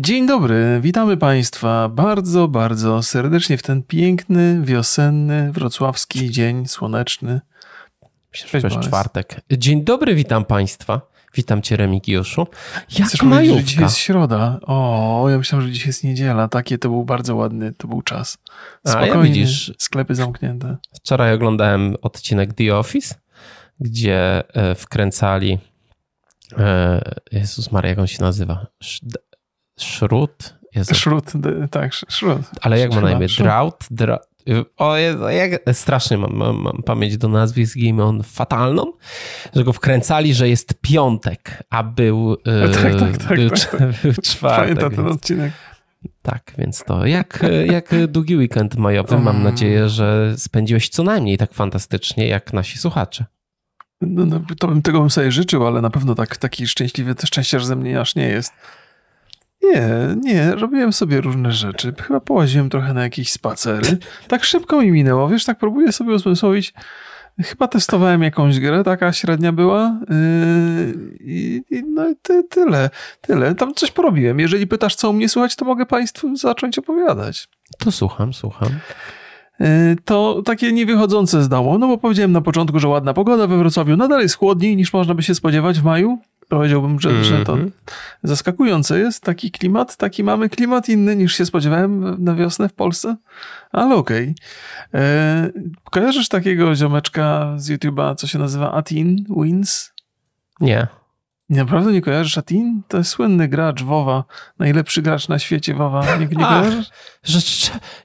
Dzień dobry, witamy Państwa bardzo, bardzo serdecznie w ten piękny, wiosenny, wrocławski dzień słoneczny. Myślę, że czwartek. Dzień dobry, witam Państwa. Witam Cię, Remigiuszu. Jak Chcesz majówka? Że dzisiaj jest środa. O, ja myślałem, że dzisiaj jest niedziela. Takie to był bardzo ładny, to był czas. Spokojnie, A, ja widzisz, sklepy zamknięte. Wczoraj oglądałem odcinek The Office, gdzie e, wkręcali e, Jezus Maria, jak on się nazywa? Szrut? Szrut, tak, szrut. Ale jak ma na imię? Drought? Dra... O jak strasznie mam, mam, mam, pamięć do nazwisk i on fatalną, że go wkręcali, że jest piątek, a był, tak, tak, tak, był, tak, był czwartek. Pamiętam ten odcinek. Tak, więc to jak, jak długi weekend majowy. Mam nadzieję, że spędziłeś co najmniej tak fantastycznie jak nasi słuchacze. No, no, to bym tego bym sobie życzył, ale na pewno tak, taki szczęśliwy, to szczęście, że ze mnie aż nie jest. Nie, nie, robiłem sobie różne rzeczy. Chyba połaziłem trochę na jakieś spacery. Tak szybko mi minęło, wiesz, tak próbuję sobie uzmysłowić. Chyba testowałem jakąś grę, taka średnia była. Yy, I, no i ty, tyle, tyle. Tam coś porobiłem. Jeżeli pytasz, co u mnie słuchać, to mogę Państwu zacząć opowiadać. To słucham, słucham. Yy, to takie niewychodzące z domu, no bo powiedziałem na początku, że ładna pogoda we Wrocławiu. Nadal jest chłodniej niż można by się spodziewać w maju. Powiedziałbym, że, mm -hmm. że to mhm. zaskakujące jest. Taki klimat, taki mamy klimat inny niż się spodziewałem na wiosnę w Polsce, ale okej. Okay. E, kojarzysz takiego ziomeczka z YouTube'a, co się nazywa Atin Wins? Nie. Naprawdę nie kojarzysz Atin? To jest słynny gracz WoWa, najlepszy gracz na świecie WoWa. Nie, nie Ach, Że,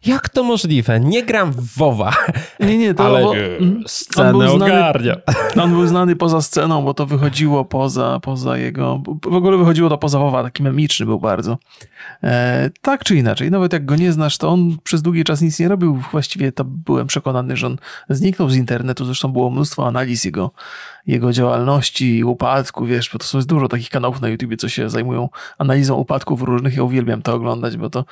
jak to możliwe? Nie gram w WoWa. Nie, nie, to Ale bo, scenę on znany, ogarnia. On był znany poza sceną, bo to wychodziło poza, poza jego... W ogóle wychodziło to poza WoWa, taki memiczny był bardzo. E, tak czy inaczej, nawet jak go nie znasz, to on przez długi czas nic nie robił. Właściwie to byłem przekonany, że on zniknął z internetu. Zresztą było mnóstwo analiz jego, jego działalności i upadku, wiesz, bo to jest dużo takich kanałów na YouTubie, co się zajmują analizą upadków różnych. Ja uwielbiam to oglądać, bo to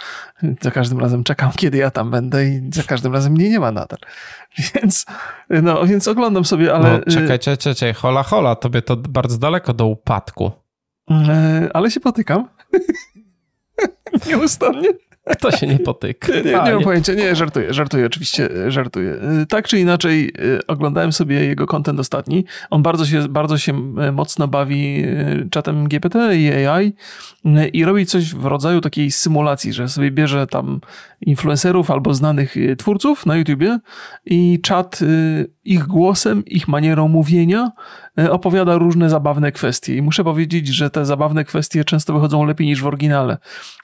za każdym razem czekam, kiedy ja tam będę i za każdym razem mnie nie ma nadal. Więc, no, więc oglądam sobie, ale... No, czekaj, czekaj, czekaj, hola, hola, tobie to bardzo daleko do upadku. E, ale się potykam. Nieustannie. Kto się nie potyka? Nie, nie, nie mam pojęcia, nie, żartuję, żartuję, oczywiście żartuję. Y, tak czy inaczej, y, oglądałem sobie jego content ostatni. On bardzo się, bardzo się mocno bawi czatem GPT i AI i robi coś w rodzaju takiej symulacji, że sobie bierze tam influencerów albo znanych twórców na YouTubie i czat ich głosem, ich manierą mówienia opowiada różne zabawne kwestie. I muszę powiedzieć, że te zabawne kwestie często wychodzą lepiej niż w oryginale.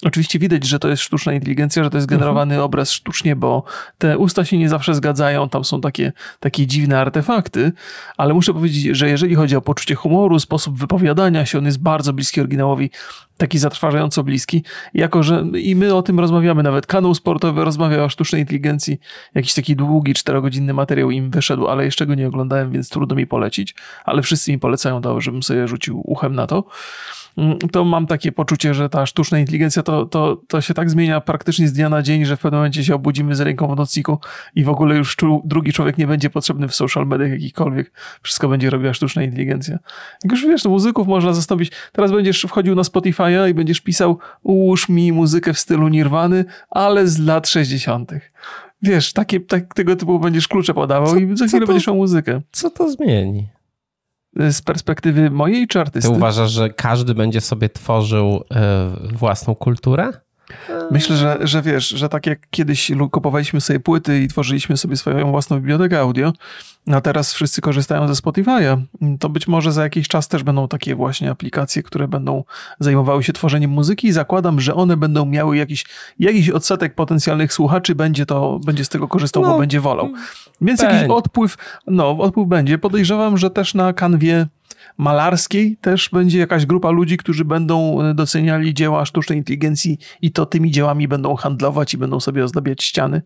Oczywiście widać, że to jest sztuczna inteligencja, że to jest generowany mhm. obraz sztucznie, bo te usta się nie zawsze zgadzają, tam są takie, takie dziwne artefakty, ale muszę powiedzieć, że jeżeli chodzi o poczucie humoru, sposób wypowiadania się, on jest bardzo bliski oryginałowi, taki zatrważająco bliski, jako że i my o tym rozmawiamy, nawet. Kanał sportowy rozmawia o sztucznej inteligencji, jakiś taki długi, czterogodzinny materiał im wyszedł, ale jeszcze go nie oglądałem, więc trudno mi polecić, ale wszyscy mi polecają to, żebym sobie rzucił uchem na to. Mm, to mam takie poczucie, że ta sztuczna inteligencja to, to, to się tak zmienia praktycznie z dnia na dzień, że w pewnym momencie się obudzimy z ręką w nocniku i w ogóle już drugi człowiek nie będzie potrzebny w social mediach jakikolwiek. Wszystko będzie robiła sztuczna inteligencja. Jak już wiesz, muzyków można zastąpić. Teraz będziesz wchodził na Spotify'a i będziesz pisał ułóż mi muzykę w stylu Nirwany, ale z lat 60. Wiesz, takie, tak, tego typu będziesz klucze podawał co, i za chwilę to, będziesz miał muzykę. Co to zmieni? Z perspektywy mojej czy artysty. Ty uważasz, że każdy będzie sobie tworzył y, własną kulturę? Myślę, że, że wiesz, że tak jak kiedyś kupowaliśmy sobie płyty i tworzyliśmy sobie swoją własną bibliotekę audio, a teraz wszyscy korzystają ze Spotify'a, to być może za jakiś czas też będą takie właśnie aplikacje, które będą zajmowały się tworzeniem muzyki i zakładam, że one będą miały jakiś, jakiś odsetek potencjalnych słuchaczy, będzie to, będzie z tego korzystał, no, bo będzie wolał. Więc jakiś odpływ, no, odpływ będzie. Podejrzewam, że też na kanwie malarskiej też będzie jakaś grupa ludzi, którzy będą e, doceniali dzieła sztucznej inteligencji i to tymi dziełami będą handlować i będą sobie ozdabiać ściany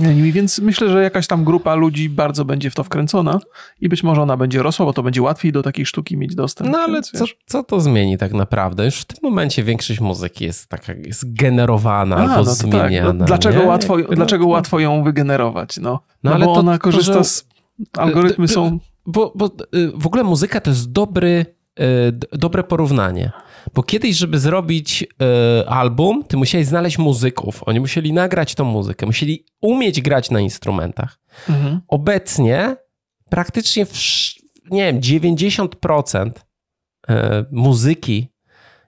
nimi, więc myślę, że jakaś tam grupa ludzi bardzo będzie w to wkręcona i być może ona będzie rosła, bo to będzie łatwiej do takiej sztuki mieć dostęp. No ale co, co to zmieni tak naprawdę? Już w tym momencie większość muzyki jest taka, jest generowana A, albo no zmieniana. Tak. No, dlaczego, łatwo, dlaczego łatwo ją wygenerować? No, no, no ale bo to, ona korzysta to, że... z... Algorytmy są bo, bo y, w ogóle muzyka to jest dobry, y, dobre porównanie. Bo kiedyś, żeby zrobić y, album, ty musiałeś znaleźć muzyków. Oni musieli nagrać tą muzykę, musieli umieć grać na instrumentach. Mhm. Obecnie praktycznie, w, nie wiem, 90% y, muzyki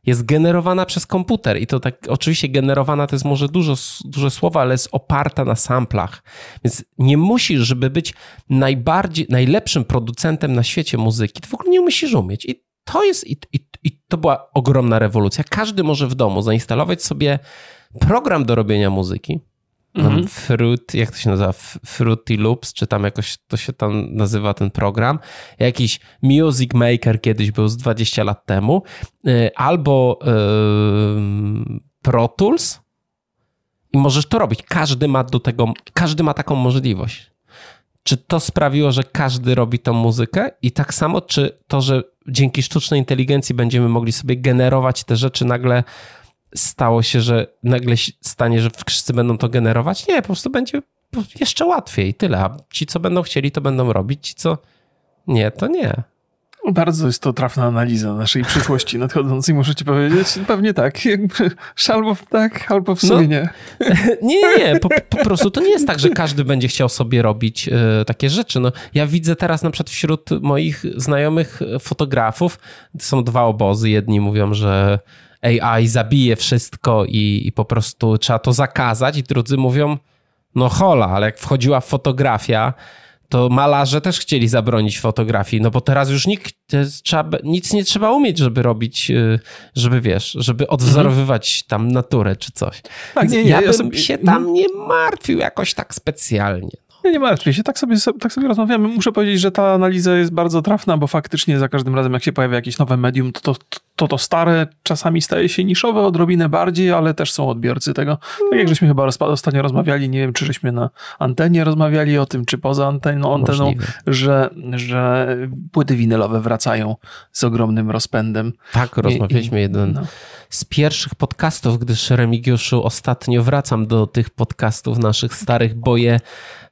jest generowana przez komputer i to tak oczywiście generowana to jest może dużo, duże słowo, ale jest oparta na samplach. Więc nie musisz, żeby być najbardziej, najlepszym producentem na świecie muzyki, to w ogóle nie musisz umieć. I to jest, i, i, i to była ogromna rewolucja. Każdy może w domu zainstalować sobie program do robienia muzyki, Mhm. Fruit, jak to się nazywa? Fruity Loops, czy tam jakoś to się tam nazywa ten program. Jakiś Music Maker kiedyś był z 20 lat temu. Y, albo yy, Pro Tools. I możesz to robić. Każdy ma do tego, każdy ma taką możliwość. Czy to sprawiło, że każdy robi tą muzykę? I tak samo, czy to, że dzięki sztucznej inteligencji będziemy mogli sobie generować te rzeczy nagle stało się, że nagle stanie, że wszyscy będą to generować? Nie, po prostu będzie jeszcze łatwiej, tyle. A ci, co będą chcieli, to będą robić, ci, co nie, to nie. Bardzo jest to trafna analiza naszej przyszłości nadchodzącej, muszę ci powiedzieć. Pewnie tak. Jakby, albo tak, albo w sumie no, nie. Nie, nie, po, po, prostu to nie jest tak, że każdy będzie chciał sobie robić y, takie rzeczy. No, ja widzę teraz na przykład wśród moich znajomych fotografów, są dwa obozy. Jedni mówią, że AI zabije wszystko i, i po prostu trzeba to zakazać, i drudzy mówią, no hola, ale jak wchodziła fotografia, to malarze też chcieli zabronić fotografii, no bo teraz już nikt, trzeba, nic nie trzeba umieć, żeby robić, y, żeby wiesz, żeby odwzorowywać tam naturę czy coś. Tak, nie, nie, ja, ja bym sobie... się tam mhm. nie martwił jakoś tak specjalnie. Nie, nie martwię się, tak sobie, tak sobie rozmawiamy. Muszę powiedzieć, że ta analiza jest bardzo trafna, bo faktycznie za każdym razem, jak się pojawia jakieś nowe medium, to to, to, to stare czasami staje się niszowe odrobinę bardziej, ale też są odbiorcy tego. Tak jak żeśmy chyba ostatnio rozmawiali, nie wiem, czy żeśmy na antenie rozmawiali o tym, czy poza anteną, anteną że, że płyty winylowe wracają z ogromnym rozpędem. Tak, rozmawialiśmy I, jeden no. Z pierwszych podcastów, gdyż Remigiuszu ostatnio wracam do tych podcastów naszych starych, bo je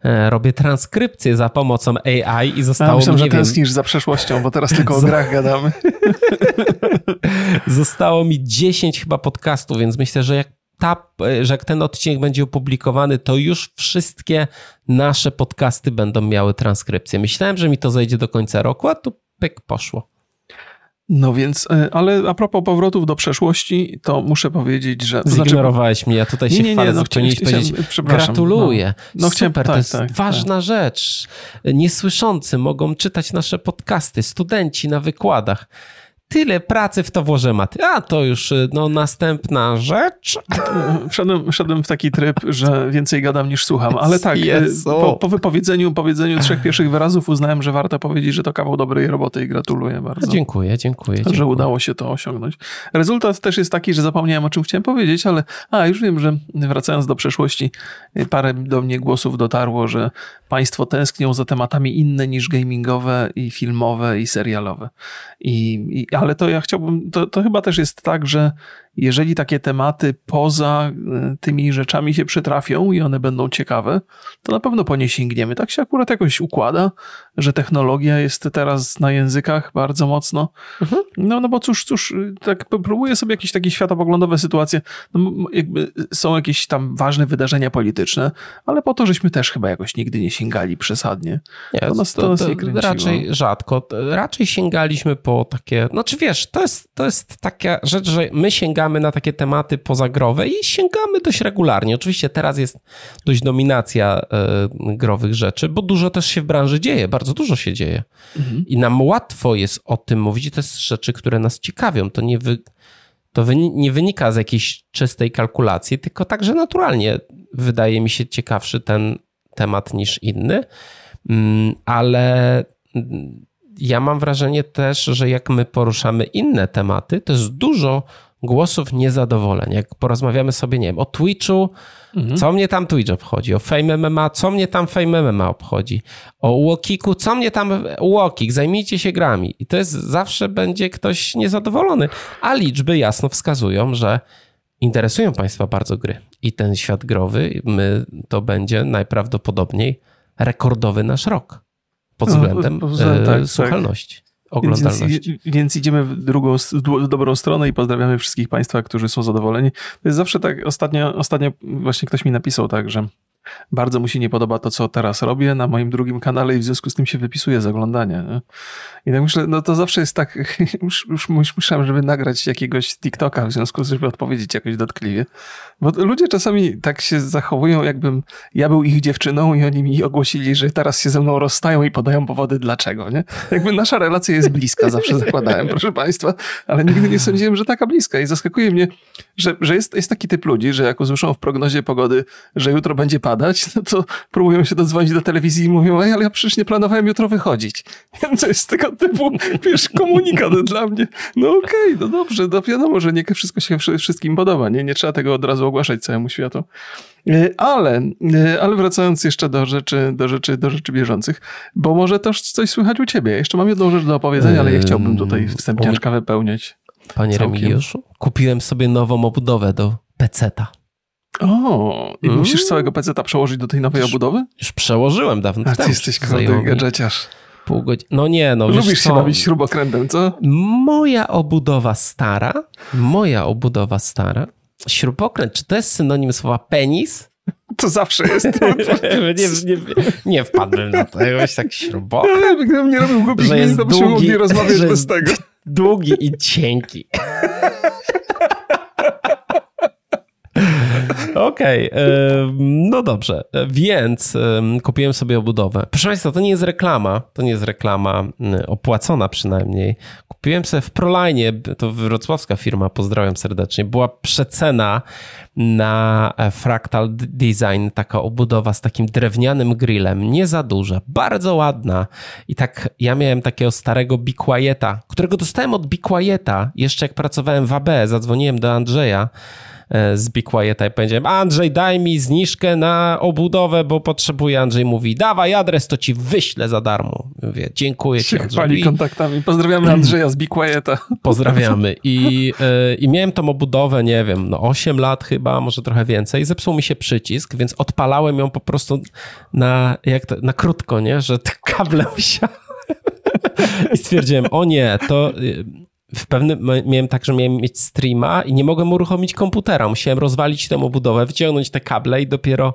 E, robię transkrypcję za pomocą AI i zostało A, myślę, mi, że tęsknisz za przeszłością, bo teraz tylko o grach gadamy. zostało mi 10 chyba podcastów, więc myślę, że jak ta, że jak ten odcinek będzie opublikowany, to już wszystkie nasze podcasty będą miały transkrypcję. Myślałem, że mi to zejdzie do końca roku, a tu pyk poszło. No więc, e, ale a propos powrotów do przeszłości, to muszę powiedzieć, że... To znaczy- Zignorowałeś znaczy, mnie, ja tutaj się nie, nie, chwalę, no, chciałem, powiedzieć, gratuluję. No, no Super, tak, to jest tak, ważna tak. rzecz. Niesłyszący mogą czytać nasze podcasty, studenci na wykładach tyle pracy w to włożę maty. A to już y, no, następna rzecz. Wszedłem, wszedłem w taki tryb, że więcej gadam niż słucham, ale tak, y, po, po, wypowiedzeniu powiedzeniu trzech pierwszych wyrazów uznałem, że warto powiedzieć, że to kawał dobrej roboty i gratuluję bardzo. Dziękuję, dziękuję. Że dziękuję. udało się to osiągnąć. Rezultat też jest taki, że zapomniałem o czym chciałem powiedzieć, ale a, już wiem, że wracając do przeszłości, y, parę do mnie głosów dotarło, że Państwo tęsknią za tematami inne niż gamingowe i filmowe i serialowe. I, i ale to ja chciałbym, to, to chyba też jest tak, że jeżeli takie tematy poza e, tymi rzeczami się przytrafią i one będą ciekawe, to na pewno po nie sięgniemy. Tak się akurat jakoś układa, że technologia jest teraz na językach bardzo mocno. Mhm. No, no bo cóż, cóż, tak próbuję sobie jakieś takie światopoglądowe sytuacje. No, jakby są jakieś tam ważne wydarzenia polityczne, ale po to, żeśmy też chyba jakoś nigdy nie sięgali przesadnie. Nie, to nas, to, to, nas to nie Raczej rzadko. Raczej sięgaliśmy po takie, znaczy wiesz, to jest, to jest taka rzecz, że my sięgamy sięgamy na takie tematy pozagrowe i sięgamy dość regularnie. Oczywiście teraz jest dość dominacja e, growych rzeczy, bo dużo też się w branży dzieje, bardzo dużo się dzieje. Mhm. I nam łatwo jest o tym mówić. To jest rzeczy, które nas ciekawią. To nie, wy, to wy, nie wynika z jakiejś czystej kalkulacji, tylko także naturalnie wydaje mi się ciekawszy ten temat niż inny. Mm, ale ja mam wrażenie też, że jak my poruszamy inne tematy, to jest dużo głosów niezadowoleń. Jak porozmawiamy sobie, nie wiem, o Twitchu, mhm. co mnie tam Twitch obchodzi, o Fame MMA, co mnie tam Fame MMA obchodzi, o Łokiku, co mnie tam Łokik, zajmijcie się grami. I to jest, zawsze będzie ktoś niezadowolony. A liczby jasno wskazują, że interesują Państwa bardzo gry. I ten świat growy, my, to będzie najprawdopodobniej rekordowy nasz rok pod no, względem no, tak, słuchalności. Tak. Oglądalności. Więc, więc, idziemy w drugą, w dobrą stronę i pozdrawiamy wszystkich Państwa, którzy są zadowoleni. To jest zawsze tak, ostatnio, ostatnio właśnie ktoś mi napisał tak, że bardzo mu się nie podoba to, co teraz robię na moim drugim kanale i w związku z tym się wypisuje z oglądania. I tak myślę, no to zawsze jest tak, już, już, już myślałem, żeby nagrać jakiegoś TikToka w związku z tym, żeby odpowiedzieć jakoś dotkliwie. Bo ludzie czasami tak się zachowują, jakbym ja był ich dziewczyną i oni mi ogłosili, że teraz się ze mną rozstają i podają powody dlaczego, nie? Jakby nasza relacja jest bliska, zawsze zakładałem, proszę państwa, ale nigdy nie sądziłem, że taka bliska i zaskakuje mnie, że, że jest, jest taki typ ludzi, że jak usłyszą w prognozie pogody, że jutro będzie padać, no to próbują się dodzwonić do telewizji i mówią, Ej, ale ja przecież nie planowałem jutro wychodzić. To jest tego typu, wiesz, komunikat dla mnie. No okej, okay, no dobrze, no wiadomo, że nie wszystko się wszystkim podoba, nie? Nie trzeba tego od razu ogłaszać całemu światu. E, ale, e, ale wracając jeszcze do rzeczy, do rzeczy, do rzeczy bieżących, bo może też coś słychać u ciebie. Jeszcze mam jedną rzecz do opowiedzenia, ale ja chciałbym tutaj wstępniaczka wypełniać. Panie całkiem. Remigiuszu, kupiłem sobie nową obudowę do peceta. O, i mm. musisz całego peceta przełożyć do tej nowej już, obudowy? Już przełożyłem dawno A ty jesteś kurde gadżeciarz. Pół godziny. No nie, no Lubisz się bawić śrubokrętem, co? Moja obudowa stara, moja obudowa stara, śrubokręt, czy to jest synonim słowa penis? To zawsze jest. nie, nie, nie wpadłem na to. Jakoś tak śrubokręt. Gdybym nie robił głupich min, to byśmy mogli rozmawiać bez tego. Długi i cienki. Okej, okay, no dobrze. Więc kupiłem sobie obudowę. Proszę Państwa, to nie jest reklama, to nie jest reklama opłacona przynajmniej. Kupiłem sobie w Proline, to wrocławska firma, pozdrawiam serdecznie. Była przecena na e, Fractal Design, taka obudowa z takim drewnianym grillem, nie za duża, bardzo ładna. I tak ja miałem takiego starego Be Quieta, którego dostałem od Be Quieta, jeszcze jak pracowałem w AB, zadzwoniłem do Andrzeja, z Be Quieta i powiedziałem, Andrzej, daj mi zniżkę na obudowę, bo potrzebuję. Andrzej mówi, dawaj adres, to ci wyślę za darmo. Mówię, dziękuję ci, Andrzej. kontaktami. Pozdrawiamy Andrzeja z Be Quieta. Pozdrawiamy. I, e, I miałem tą obudowę, nie wiem, no 8 lat chyba, może trochę więcej. Zepsuł mi się przycisk, więc odpalałem ją po prostu na, jak to, na krótko, nie? Że te kable musiały... I stwierdziłem, o nie, to w pewnym miałem tak, że miałem mieć streama i nie mogłem uruchomić komputera. Musiałem rozwalić tę obudowę, wyciągnąć te kable i dopiero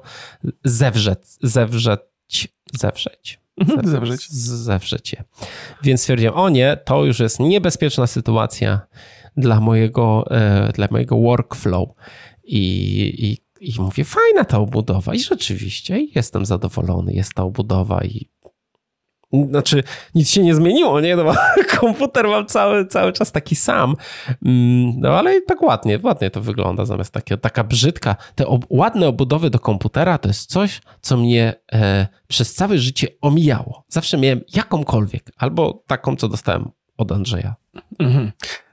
zewrzeć, zewrzeć, zewrzeć. Mhm, zewrzeć. Zewrzeć je. Więc stwierdziłem, o nie, to już jest niebezpieczna sytuacja dla mojego, e, dla mojego workflow. I, i, I mówię, fajna ta obudowa. I rzeczywiście jestem zadowolony, jest ta obudowa i znaczy, nic się nie zmieniło, nie? No, komputer mam cały, cały czas taki sam. Mm, no ale tak ładnie, ładnie to wygląda zamiast takiego, taka brzydka. Te ob ładne obudowy do komputera to jest coś, co mnie e, przez całe życie omijało. Zawsze miałem jakąkolwiek, albo taką, co dostałem od Andrzeja. Mhm.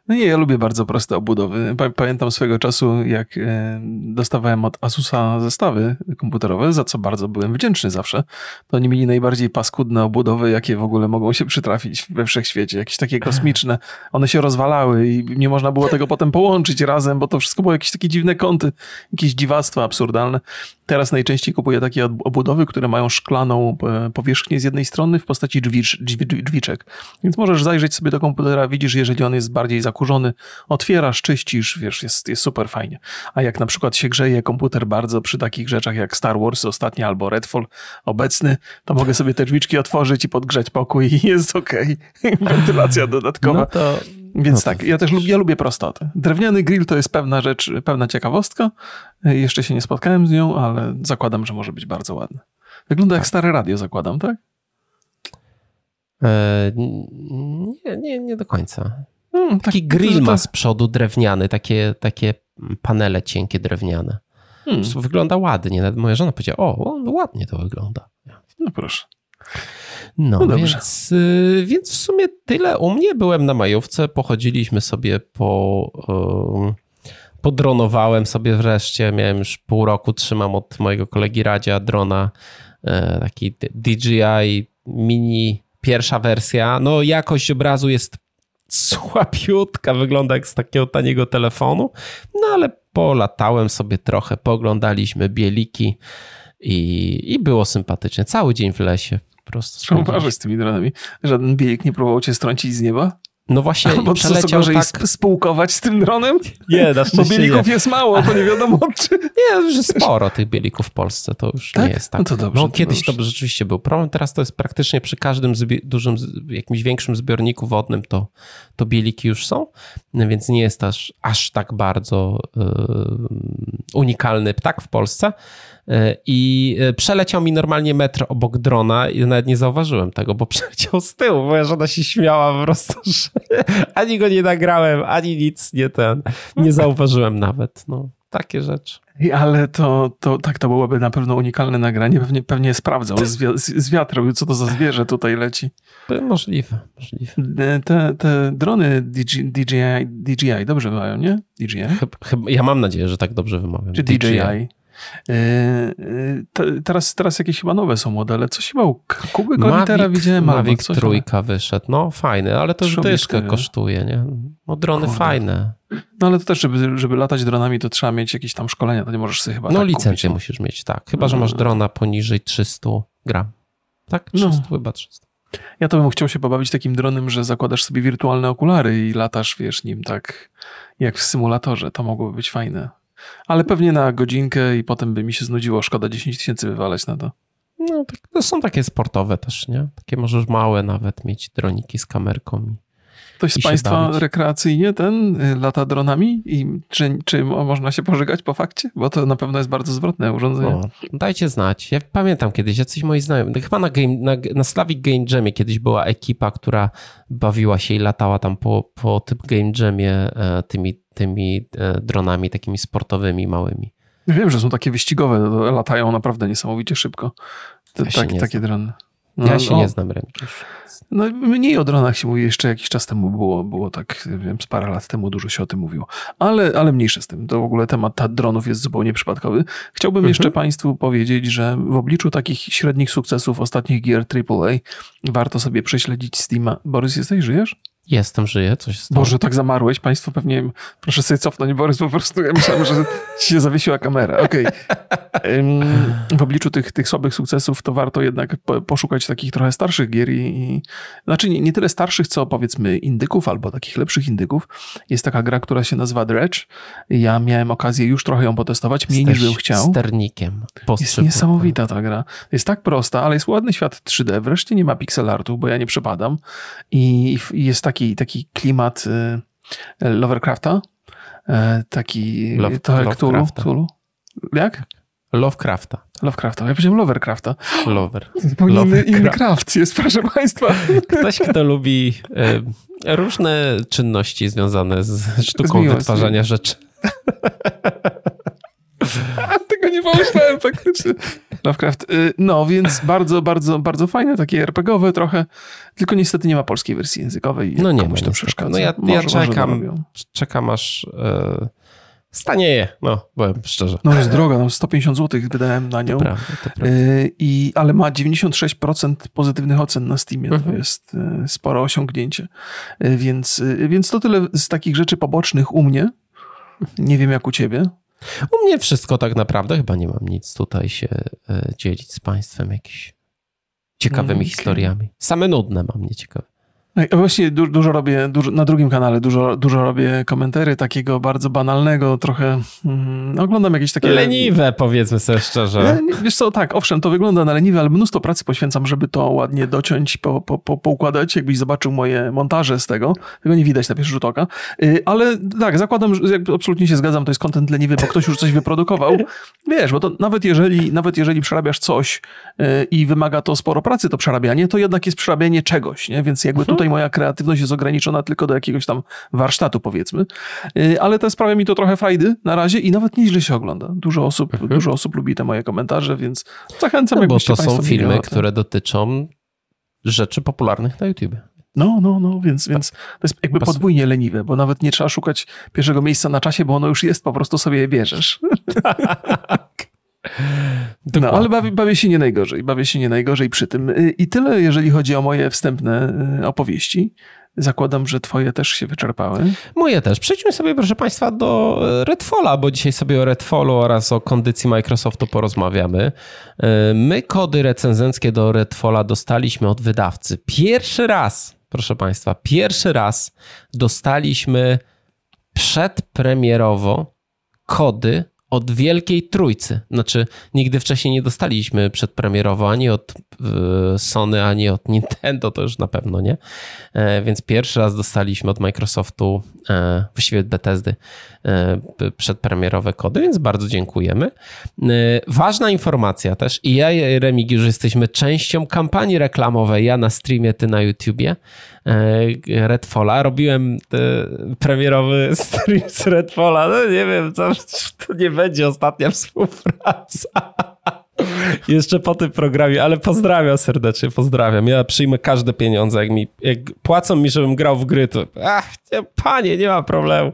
No nie, ja lubię bardzo proste obudowy. Pamiętam swego czasu, jak e, dostawałem od Asusa zestawy komputerowe, za co bardzo byłem wdzięczny zawsze. To oni mieli najbardziej paskudne obudowy, jakie w ogóle mogą się przytrafić we wszechświecie. Jakieś takie kosmiczne. One się rozwalały i nie można było tego potem połączyć razem, bo to wszystko było jakieś takie dziwne kąty, jakieś dziwactwa absurdalne. Teraz najczęściej kupuję takie obudowy, które mają szklaną e, powierzchnię z jednej strony w postaci drzwicz, drzwiczek. Więc możesz zajrzeć sobie do komputera, widzisz, jeżeli on jest bardziej zakurzony, otwierasz, czyścisz, wiesz, jest, jest super fajnie. A jak na przykład się grzeje komputer bardzo przy takich rzeczach jak Star Wars ostatni albo Redfall obecny, to mogę sobie te drzwiczki otworzyć i podgrzać pokój i jest ok. Wentylacja dodatkowa. No to więc no tak, ja też lubię, ja lubię prostotę. Drewniany grill to jest pewna rzecz, pewna ciekawostka. Jeszcze się nie spotkałem z nią, ale zakładam, że może być bardzo ładny. Wygląda tak. jak stare radio, zakładam, tak? E, nie, nie, nie do końca. Hmm, taki tak, grill ma z przodu drewniany, takie, takie panele cienkie drewniane. Hmm. Wygląda ładnie. Nawet moja żona powiedziała, o, ładnie to wygląda. No proszę. No, no więc, y, więc w sumie tyle u mnie. Byłem na majówce, pochodziliśmy sobie po... podronowałem sobie wreszcie. Miałem już pół roku, trzymam od mojego kolegi Radzia drona e, taki DJI mini pierwsza wersja. No jakość obrazu jest słabiutka, wygląda jak z takiego taniego telefonu, no ale polatałem sobie trochę, poglądaliśmy bieliki i, i było sympatycznie. Cały dzień w lesie. po prostu. Z tymi dronami. Żaden bielik nie próbował cię strącić z nieba? No właśnie, Albo co, co tak... spółkować z tym dronem? Nie, na Bo bielików nie. jest mało, to nie wiadomo czy... Nie, już jest sporo tych bielików w Polsce, to już tak? nie jest tak. No to dobrze. No kiedyś to, to rzeczywiście był problem, teraz to jest praktycznie przy każdym dużym, jakimś większym zbiorniku wodnym to, to bieliki już są, więc nie jest aż, aż tak bardzo yy, unikalny ptak w Polsce. E, I e, przeleciał mi normalnie metr obok drona i nawet nie zauważyłem tego, bo przeleciał z tyłu. Moja żona się śmiała po prostu, że ani go nie nagrałem, ani nic nie ten, nie zauważyłem nawet. No, takie rzeczy. Ale to, to tak to byłoby na pewno unikalne nagranie. Pewnie, pewnie sprawdzał z, z, z wiatru, co to za zwierzę tutaj leci. Możliwe, możliwe. E, te, te drony DJI, DJI, DJI dobrze mają, nie? DJI? Chyba, chyba, ja mam nadzieję, że tak dobrze wymawiam. Czy DJI? DJI. E, e, teraz, teraz jakieś chyba nowe są modele. Coś chyba u Kuby Kolitera widziałem. Mavic coś, trójka wyszedł. No fajny, ale to już dyszkę kosztuje, nie? No drony Kurde. fajne. No ale to też, żeby, żeby latać dronami, to trzeba mieć jakieś tam szkolenia, to nie możesz sobie chyba No tak licencję kupić. musisz mieć, tak. Chyba, że masz no. drona poniżej 300 gram. Tak? 300 no. chyba 300. Ja to bym chciał się pobawić takim dronem, że zakładasz sobie wirtualne okulary i latasz, wiesz, nim tak jak w symulatorze. To mogłoby być fajne. Ale pewnie na godzinkę i potem by mi się znudziło. Szkoda 10 tysięcy wywalać na to. No, to są takie sportowe też, nie? Takie możesz małe nawet mieć droniki z kamerką. Ktoś z Państwa rekreacyjnie ten y, lata dronami i czy, czy można się pożegać po fakcie? Bo to na pewno jest bardzo zwrotne urządzenie. No, dajcie znać. Ja pamiętam kiedyś, jacyś moi znajomi, no chyba na, game, na, na Slavic Game Jamie kiedyś była ekipa, która bawiła się i latała tam po, po tym Game Jamie e, tymi tymi e, dronami takimi sportowymi, małymi. Wiem, że są takie wyścigowe, latają naprawdę niesamowicie szybko. Te, ja tak, takie drony. No, ja się no, nie znam ręki. No, mniej o dronach się mówi, jeszcze jakiś czas temu było, było tak, wiem, z parę lat temu dużo się o tym mówiło. Ale, ale mniejsze z tym, to w ogóle temat ta dronów jest zupełnie przypadkowy. Chciałbym mhm. jeszcze Państwu powiedzieć, że w obliczu takich średnich sukcesów ostatnich gier AAA warto sobie prześledzić Steama. Borys, jesteś, żyjesz? Jestem, żyję, coś stało. Boże, tak zamarłeś. Państwo pewnie, proszę sobie cofnąć, Borys, po prostu ja myślałem, że ci się zawiesiła kamera. Okej. Okay. W obliczu tych, tych słabych sukcesów to warto jednak poszukać takich trochę starszych gier i, i znaczy nie, nie, tyle starszych, co powiedzmy indyków albo takich lepszych indyków. Jest taka gra, która się nazywa Dredge. Ja miałem okazję już trochę ją potestować, mniej niż bym chciał. sternikiem. Jest niesamowita ta gra. Jest tak prosta, ale jest ładny świat 3D. Wreszcie nie ma pixel artu, bo ja nie przepadam. I, i jest tak taki, taki klimat y, Lovercrafta. E, taki Love, trochę Lovecrafta. Cthulhu. Jak? Lovecrafta. Lovecrafta. Ja powiedziałem Lovercrafta. Lover. Zupełnie inny craft jest, proszę państwa. Ktoś, kto lubi y, różne czynności związane z sztuką z wytwarzania rzeczy. Nie pomyślałem faktycznie. Lovecraft. Y, no, więc bardzo, bardzo, bardzo fajne, takie RPGowe trochę, tylko niestety nie ma polskiej wersji językowej. No nie komuś to przeszkadza. No ja, może, ja czekam, czekam aż yy, stanieje, no, powiem szczerze. No jest droga, no 150 zł wydałem na nią, to prawda, to prawda. Yy, i, ale ma 96% pozytywnych ocen na Steamie, mhm. to jest yy, spore osiągnięcie. Więc, więc to tyle z takich rzeczy pobocznych u mnie. Nie wiem jak u ciebie. U mnie wszystko tak naprawdę, chyba nie mam nic tutaj się e, dzielić z Państwem, jakimiś ciekawymi okay. historiami. Same nudne mam, nie ciekawe. No właśnie du dużo robię, dużo, na drugim kanale dużo, dużo robię komentary takiego bardzo banalnego, trochę mm, oglądam jakieś takie... Leniwe powiedzmy sobie szczerze. Wiesz co, tak, owszem, to wygląda na leniwe, ale mnóstwo pracy poświęcam, żeby to ładnie dociąć, po, po, po, poukładać. Jakbyś zobaczył moje montaże z tego, tego nie widać na pierwszy rzut oka. Y, ale tak, zakładam, że absolutnie się zgadzam, to jest kontent leniwy, bo ktoś już coś wyprodukował. Wiesz, bo to nawet jeżeli, nawet jeżeli przerabiasz coś y, i wymaga to sporo pracy, to przerabianie, to jednak jest przerabianie czegoś, nie? Więc jakby tutaj tutaj moja kreatywność jest ograniczona tylko do jakiegoś tam warsztatu, powiedzmy. Y, ale to sprawia mi to trochę frajdy na razie i nawet nieźle się ogląda. Dużo osób, mhm. dużo osób lubi te moje komentarze, więc zachęcam, no, Bo to są filmy, które dotyczą rzeczy popularnych na YouTube. No, no, no, więc, więc to jest jakby podwójnie leniwe, bo nawet nie trzeba szukać pierwszego miejsca na czasie, bo ono już jest, po prostu sobie je bierzesz. Tak. No, ale bawię, bawię, się nie najgorzej. Bawię się nie najgorzej przy tym. I tyle, jeżeli chodzi o moje wstępne y, opowieści. Zakładam, że twoje też się wyczerpały. Moje też. Przejdźmy sobie, proszę Państwa, do Redfalla, bo dzisiaj sobie o Redfallu oraz o kondycji Microsoftu porozmawiamy. My kody recenzenckie do Redfalla dostaliśmy od wydawcy. Pierwszy raz, proszę Państwa, pierwszy raz dostaliśmy przedpremierowo kody od Wielkiej Trójcy. Znaczy, nigdy wcześniej nie dostaliśmy przedpremierowo ani od e, Sony, ani od Nintendo, to już na pewno nie. E, więc pierwszy raz dostaliśmy od Microsoftu, e, właściwie od Bethesdy, przedpremierowe kody, więc bardzo dziękujemy. Ważna informacja też, i ja i Remigiusz jesteśmy częścią kampanii reklamowej, ja na streamie, ty na YouTubie, Redfalla. Robiłem premierowy stream z Redfalla, no nie wiem, to, to nie będzie ostatnia współpraca. Jeszcze po tym programie, ale pozdrawiam serdecznie, pozdrawiam. Ja przyjmę każde pieniądze, jak mi jak płacą mi, żebym grał w gry, to ach, nie, panie, nie ma problemu.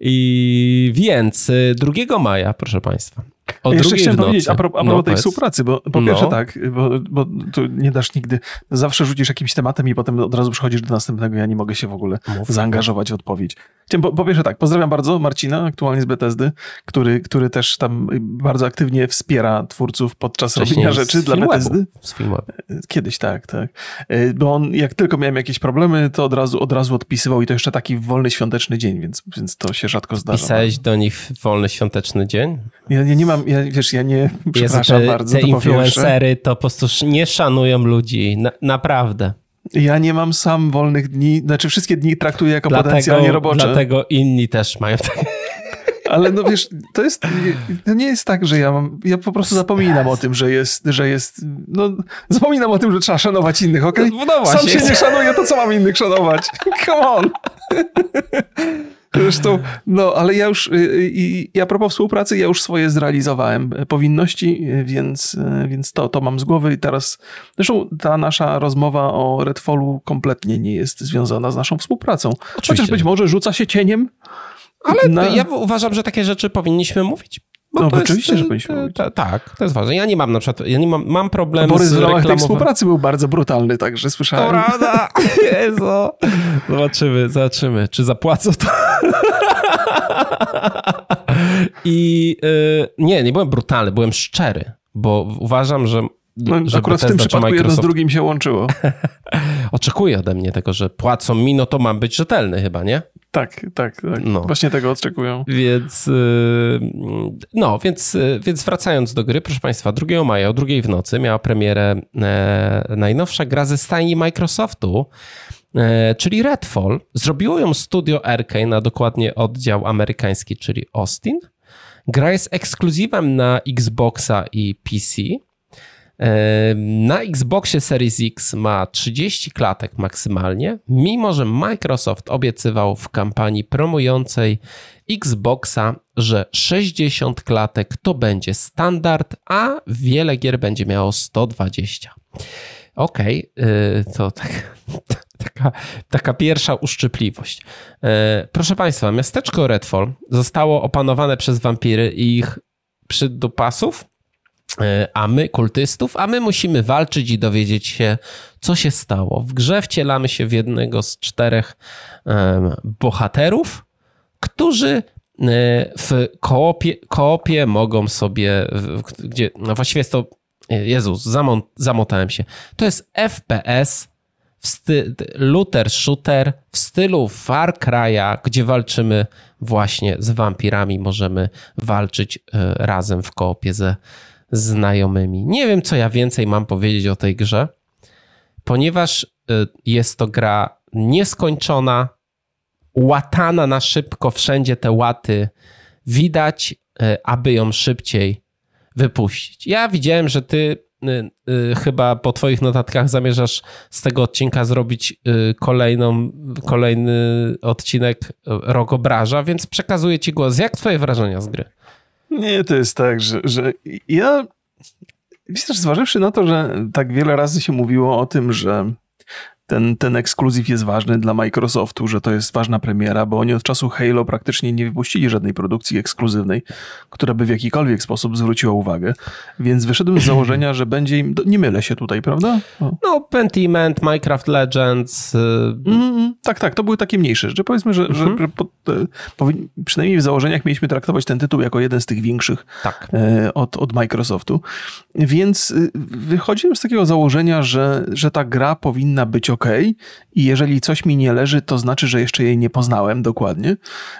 I więc 2 y, maja, proszę Państwa, o Jeszcze chciałem powiedzieć a propos, a propos no, tej współpracy, bo po pierwsze no. tak, bo, bo tu nie dasz nigdy, zawsze rzucisz jakimś tematem i potem od razu przechodzisz do następnego, ja nie mogę się w ogóle Mów, zaangażować w odpowiedź. Chciałem, po, po, pierwsze tak, pozdrawiam bardzo Marcina, aktualnie z Bethesdy, który, który też tam bardzo aktywnie wspiera twórców podczas Wcześniej robienia rzeczy dla Bethesdy. Z filmu. Kiedyś tak, tak. E, bo on, jak tylko miałem jakieś problemy, to od razu, od razu odpisywał i to jeszcze taki wolny świąteczny dzień, więc, więc to się rzadko zdarza. Pisałeś do nich w wolny świąteczny dzień? Ja, ja nie mam ja, wiesz, ja nie, przepraszam Jezu, te, bardzo, te influencery to po prostu nie szanują ludzi, Na, naprawdę. Ja nie mam sam wolnych dni, znaczy wszystkie dni traktuję jako dlatego, potencjalnie robocze. Dlatego inni też mają tak. Ale no wiesz, to jest, to nie jest tak, że ja mam, ja po prostu zapominam o tym, że jest, że jest, no zapominam o tym, że trzeba szanować innych, okej? Okay? No, Sam się nie szanuję, to co mam innych szanować? Come on! Zresztą, no, ale ja już, i, i a propos współpracy, ja już swoje zrealizowałem powinności, więc, więc to, to mam z głowy i teraz, zresztą ta nasza rozmowa o Redfallu kompletnie nie jest związana z naszą współpracą. Oczywiście. Chociaż być może rzuca się cieniem. Ale na... ja uważam, że takie rzeczy powinniśmy mówić. No, no to oczywiście, jest, że powinniśmy Tak, to jest ważne. Ja nie mam na przykład, ja nie mam, mam problem Borys z reklamowaniem. tej współpracy był bardzo brutalny, także słyszałem. To prawda, Jezu. Zobaczymy, zobaczymy, czy zapłacą to. I yy, nie, nie byłem brutalny, byłem szczery, bo uważam, że no, akurat w tym przypadku Microsoft... jedno z drugim się łączyło. Oczekuje ode mnie tego, że płacą mi, no to mam być rzetelny chyba, nie? Tak, tak, tak. No. Właśnie tego oczekują. Więc, y, no, więc, y, więc wracając do gry, proszę Państwa, 2 maja o drugiej w nocy miała premierę e, najnowsza gra ze stajni Microsoftu, czyli Redfall. Zrobiło ją studio Arkane, a dokładnie oddział amerykański, czyli Austin. Gra jest ekskluzywem na Xboxa i PC. Na Xboxie Series X ma 30 klatek maksymalnie, mimo że Microsoft obiecywał w kampanii promującej Xboxa, że 60 klatek to będzie standard, a wiele gier będzie miało 120. Okej, okay, to tak, taka, taka pierwsza uszczypliwość. E, proszę Państwa, miasteczko Redfall zostało opanowane przez wampiry i ich przydupasów E, a my, kultystów, a my musimy walczyć i dowiedzieć się, co się stało. W grze wcielamy się w jednego z czterech bohaterów, którzy e, w koopie, koopie mogą sobie, gdzie, no właściwie jest to, Jezus, zamont, zamotałem się. To jest FPS, w looter shooter w stylu Far Cry'a, gdzie walczymy właśnie z wampirami, możemy walczyć e, razem w koopie ze znajomymi. Nie wiem, co ja więcej mam powiedzieć o tej grze, ponieważ y, jest to gra nieskończona, łatana na szybko, wszędzie te łaty widać, aby ją szybciej wypuścić. Ja widziałem, że ty y, chyba po twoich notatkach zamierzasz z tego odcinka zrobić kolejną, kolejny odcinek Rogobraża, więc przekazuję ci głos. Jak twoje wrażenia z gry? Nie, to jest tak, że, że ja wiesz, zważywszy na to, że tak wiele razy się mówiło o tym, że ten, ten ekskluzyw jest ważny dla Microsoftu, że to jest ważna premiera, bo oni od czasu Halo praktycznie nie wypuścili żadnej produkcji ekskluzywnej, która by w jakikolwiek sposób zwróciła uwagę. Więc wyszedłem z założenia, że będzie im. Nie mylę się tutaj, prawda? No, no Pentiment, Minecraft Legends. Mm, tak, tak, to były takie mniejsze rzeczy. Powiedzmy, że, mhm. że, że po, przynajmniej w założeniach mieliśmy traktować ten tytuł jako jeden z tych większych tak. E, od, od Microsoftu. Więc y, wychodziłem z takiego założenia, że, że ta gra powinna być ok i jeżeli coś mi nie leży, to znaczy, że jeszcze jej nie poznałem dokładnie.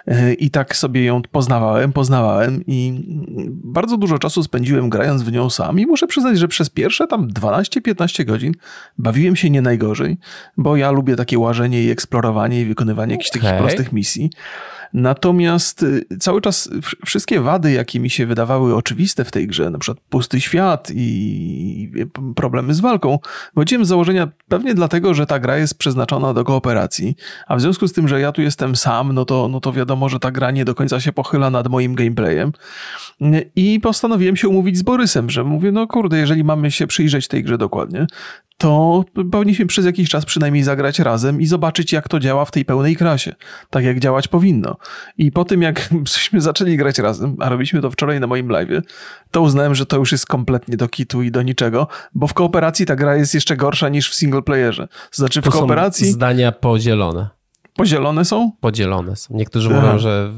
E, I tak sobie ją poznawałem, poznawałem i bardzo dużo czasu spędziłem grając w nią sam i muszę przyznać, że przez pierwsze tam 12-15 godzin bawiłem się nie najgorzej, bo ja lubię takie łażenie i eksplorowanie i wykonywanie jakichś okay. takich prostych misji. Natomiast y, cały czas wszystkie wady, jakie mi się wydawały oczywiste w tej grze, na przykład pusty świat i problemy z walką, wychodziłem z założenia pewnie dlatego, że ta gra jest przeznaczona do kooperacji, a w związku z tym, że ja tu jestem sam, no to, no to wiadomo, że ta gra nie do końca się pochyla nad moim gameplayem. I postanowiłem się umówić z Borysem, że mówię, no kurde, jeżeli mamy się przyjrzeć tej grze dokładnie, to powinniśmy przez jakiś czas przynajmniej zagrać razem i zobaczyć, jak to działa w tej pełnej krasie. Tak jak działać powinno. I po tym, jak żeśmy zaczęli grać razem, a robiliśmy to wczoraj na moim live, to uznałem, że to już jest kompletnie do kitu i do niczego, bo w kooperacji ta gra jest jeszcze gorsza niż w single playerze. Znaczy w to kooperacji... zdania podzielone. Podzielone są? Podzielone są. Niektórzy mówią, że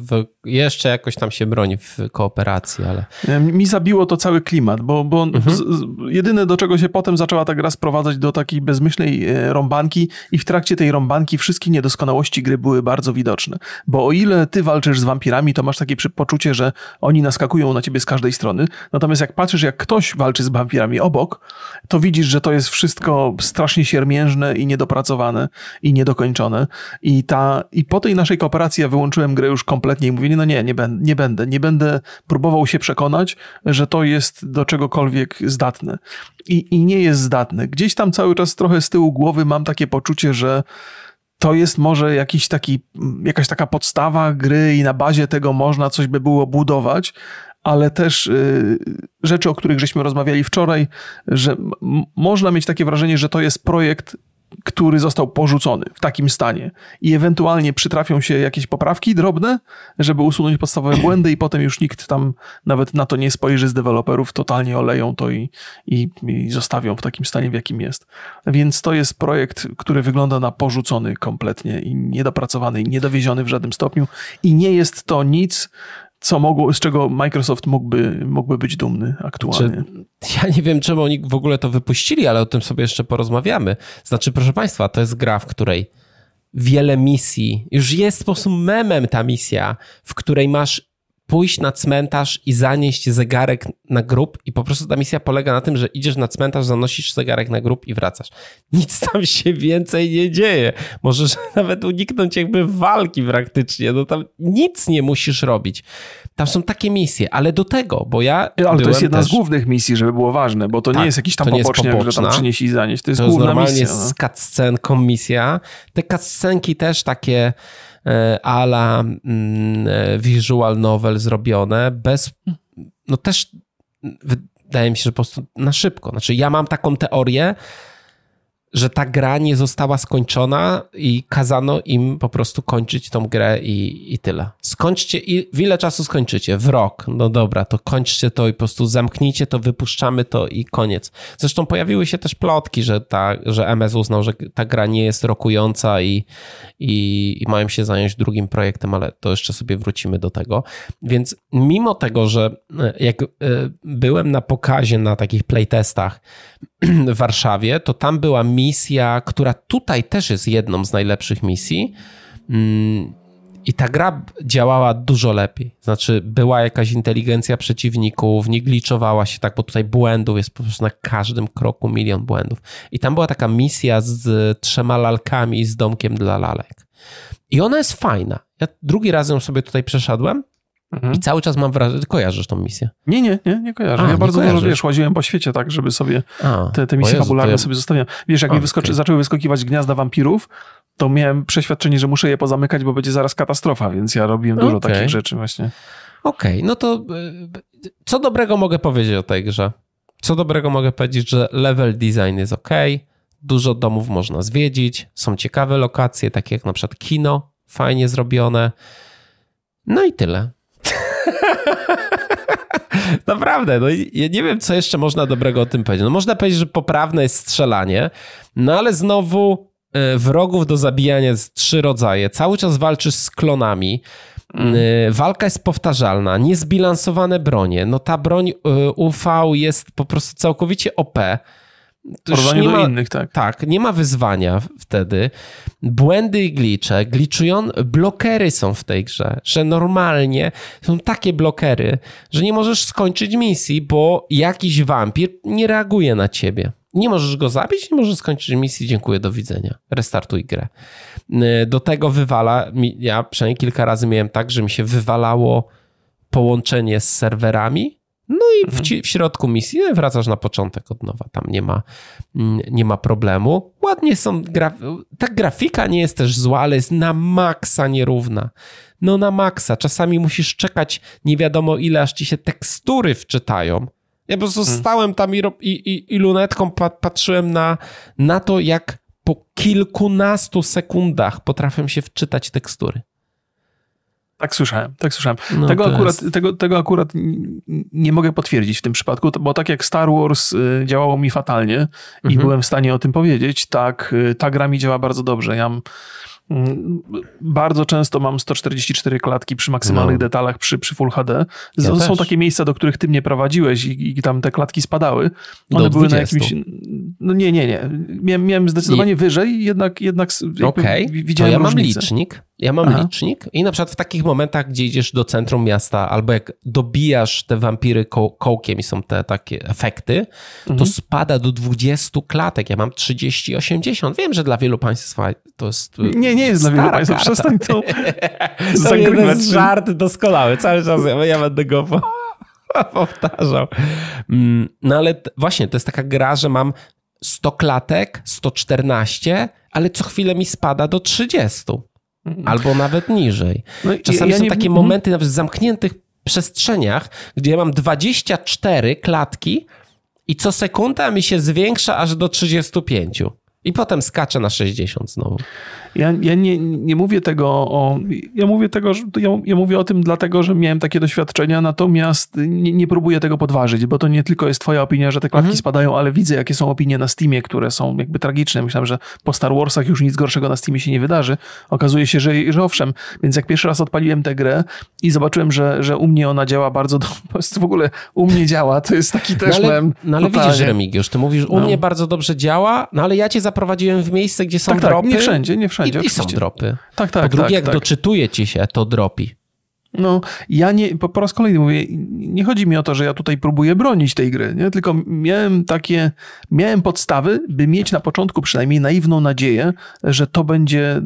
jeszcze jakoś tam się broni w kooperacji, ale... Mi zabiło to cały klimat, bo, bo mhm. z, z, jedyne do czego się potem zaczęła ta gra sprowadzać do takiej bezmyślnej e, rąbanki i w trakcie tej rąbanki wszystkie niedoskonałości gry były bardzo widoczne. Bo o ile ty walczysz z wampirami, to masz takie poczucie, że oni naskakują na ciebie z każdej strony. Natomiast jak patrzysz, jak ktoś walczy z wampirami obok, to widzisz, że to jest wszystko strasznie siermiężne i niedopracowane i niedokończone. I ta, i po tej naszej kooperacji ja wyłączyłem grę już kompletnie i mówię, no nie, nie, będę, nie będę, nie będę próbował się przekonać, że to jest do czegokolwiek zdatne. I, I nie jest zdatne. Gdzieś tam cały czas trochę z tyłu głowy mam takie poczucie, że to jest może jakiś taki, jakaś taka podstawa gry i na bazie tego można coś by było budować, ale też y, rzeczy, o których żeśmy rozmawiali wczoraj, że można mieć takie wrażenie, że to jest projekt który został porzucony w takim stanie i ewentualnie przytrafią się jakieś poprawki drobne, żeby usunąć podstawowe błędy i potem już nikt tam nawet na to nie spojrzy z deweloperów, totalnie oleją to i, i, i zostawią w takim stanie, w jakim jest. Więc to jest projekt, który wygląda na porzucony kompletnie i niedopracowany i niedowieziony w żadnym stopniu i nie jest to nic, co mogło, z czego Microsoft mógłby, mógłby być dumny aktualnie. Ja nie wiem, czemu oni w ogóle to wypuścili, ale o tym sobie jeszcze porozmawiamy. Znaczy, proszę Państwa, to jest gra, w której wiele misji, już jest sposób memem ta misja, w której masz pójść na cmentarz i zanieść zegarek na grób i po prostu ta misja polega na tym, że idziesz na cmentarz, zanosisz zegarek na grób i wracasz. Nic tam się więcej nie dzieje. Możesz nawet uniknąć jakby walki praktycznie. No tam nic nie musisz robić. Tam są takie misje, ale do tego, bo ja. Ale to jest jedna też... z głównych misji, żeby było ważne, bo to tak, nie jest jakiś tam poboczniak, że tam przynieść i zanieść. To jest to główna jest normalnie misja. No. z cutscenką misja. Te cutscenki też takie ala mm, e, visual novel zrobione, bez, no też wydaje mi się, że po prostu na szybko. Znaczy ja mam taką teorię, że ta gra nie została skończona i kazano im po prostu kończyć tą grę i, i tyle. Skończcie, i w ile czasu skończycie? W rok. No dobra, to kończcie to i po prostu zamknijcie to, wypuszczamy to i koniec. Zresztą pojawiły się też plotki, że, ta, że MS uznał, że ta gra nie jest rokująca i, i, i mają się zająć drugim projektem, ale to jeszcze sobie wrócimy do tego. Więc mimo tego, że e, jak e, byłem na pokazie na takich playtestach w Warszawie, to tam była misja, która tutaj też jest jedną z najlepszych misji. Mm, I ta gra działała dużo lepiej. Znaczy, była jakaś inteligencja przeciwników, nie gliczowała się tak, bo tutaj błędów jest po prostu na każdym kroku milion błędów. I tam była taka misja z trzema lalkami i z domkiem dla lalek. I ona jest fajna. Ja drugi raz ją sobie tutaj przeszedłem Mhm. I cały czas mam wrażenie, kojarzysz tą misję? Nie, nie, nie, nie kojarzę. A, ja nie bardzo kojarzysz. dużo, wiesz, łaziłem po świecie tak, żeby sobie A, te, te misje Jezu, fabularne ja... sobie zostawiam. Wiesz, jak A, mi wyskoczy, okay. zaczęły wyskakiwać gniazda wampirów, to miałem przeświadczenie, że muszę je pozamykać, bo będzie zaraz katastrofa, więc ja robiłem dużo okay. takich rzeczy właśnie. Okej, okay, no to y, co dobrego mogę powiedzieć o tej grze? Co dobrego mogę powiedzieć, że level design jest ok, dużo domów można zwiedzić, są ciekawe lokacje, takie jak na przykład kino, fajnie zrobione. No i tyle. Naprawdę, no ja nie wiem, co jeszcze można dobrego o tym powiedzieć. No można powiedzieć, że poprawne jest strzelanie, no ale znowu e, wrogów do zabijania jest trzy rodzaje. Cały czas walczysz z klonami. Mm. E, walka jest powtarzalna, niezbilansowane bronie. No ta broń e, UV jest po prostu całkowicie OP porównaniu do ma, innych, tak. Tak, nie ma wyzwania wtedy. Błędy i glicze, gliczują, blokery są w tej grze, że normalnie są takie blokery, że nie możesz skończyć misji, bo jakiś wampir nie reaguje na ciebie. Nie możesz go zabić, nie możesz skończyć misji, dziękuję, do widzenia. Restartuj grę. Do tego wywala, ja przynajmniej kilka razy miałem tak, że mi się wywalało połączenie z serwerami, no i w, mhm. w, środku misji no wracasz na początek od nowa. Tam nie ma, mm, nie ma problemu. Ładnie są. Graf... Ta grafika nie jest też zła, ale jest na maksa nierówna. No na maksa. Czasami musisz czekać nie wiadomo ile, aż ci się tekstury wczytają. Ja po prostu hmm. stałem tam i, i, i lunetką patrzyłem na, na to, jak po kilkunastu sekundach potrafią się wczytać tekstury. Tak słyszałem, tak słyszałem. No tego, akurat, jest... tego, tego akurat nie mogę potwierdzić w tym przypadku, bo tak jak Star Wars y, działało mi fatalnie mhm. i byłem w stanie o tym powiedzieć, tak y, ta gra mi działa bardzo dobrze. Ja bardzo często mam 144 klatki przy maksymalnych no. detalach przy, przy Full HD. Ja są też. takie miejsca, do których ty mnie prowadziłeś i, i tam te klatki spadały. One do były 20. na jakimś. No nie, nie, nie. Miałem, miałem zdecydowanie nie. wyżej, jednak, jednak okay. widziałem. To ja różnicę. mam licznik. Ja mam Aha. licznik i na przykład w takich momentach, gdzie idziesz do centrum miasta, albo jak dobijasz te wampiry ko kołkiem i są te takie efekty, mhm. to spada do 20 klatek. Ja mam 30, 80. Wiem, że dla wielu państw to jest. Nie, nie jest dla wielu państwa. Przestań to. to jest żart doskonały. Cały czas ja będę go powtarzał. Mm, no ale właśnie, to jest taka gra, że mam 100 klatek, 114, ale co chwilę mi spada do 30. Albo nawet niżej. No, Czasami ja, ja są nie... takie mhm. momenty nawet w zamkniętych przestrzeniach, gdzie ja mam 24 klatki i co sekunda mi się zwiększa aż do 35. I potem skacze na 60 znowu. Ja, ja nie, nie mówię tego o. Ja mówię tego, że ja, ja, mówię o tym dlatego, że miałem takie doświadczenia, natomiast nie, nie próbuję tego podważyć, bo to nie tylko jest twoja opinia, że te klatki mhm. spadają, ale widzę, jakie są opinie na Steamie, które są jakby tragiczne. Myślałem, że po Star Warsach już nic gorszego na Steamie się nie wydarzy. Okazuje się, że, że owszem. Więc jak pierwszy raz odpaliłem tę grę i zobaczyłem, że, że u mnie ona działa bardzo dobrze, w ogóle u mnie działa, to jest taki też no ale, No ale widzisz, Remigiusz, ty mówisz, u no. mnie bardzo dobrze działa, no ale ja cię zaprowadziłem w miejsce, gdzie są tak, dropy. Tak, nie wszędzie, nie wszędzie wszędzie. I, i są dropy. Tak, tak. Po drugie, tak, jak tak. doczytuje ci się, to dropi. No, ja nie, po, po raz kolejny mówię, nie chodzi mi o to, że ja tutaj próbuję bronić tej gry, nie? tylko miałem takie, miałem podstawy, by mieć na początku przynajmniej naiwną nadzieję, że to będzie,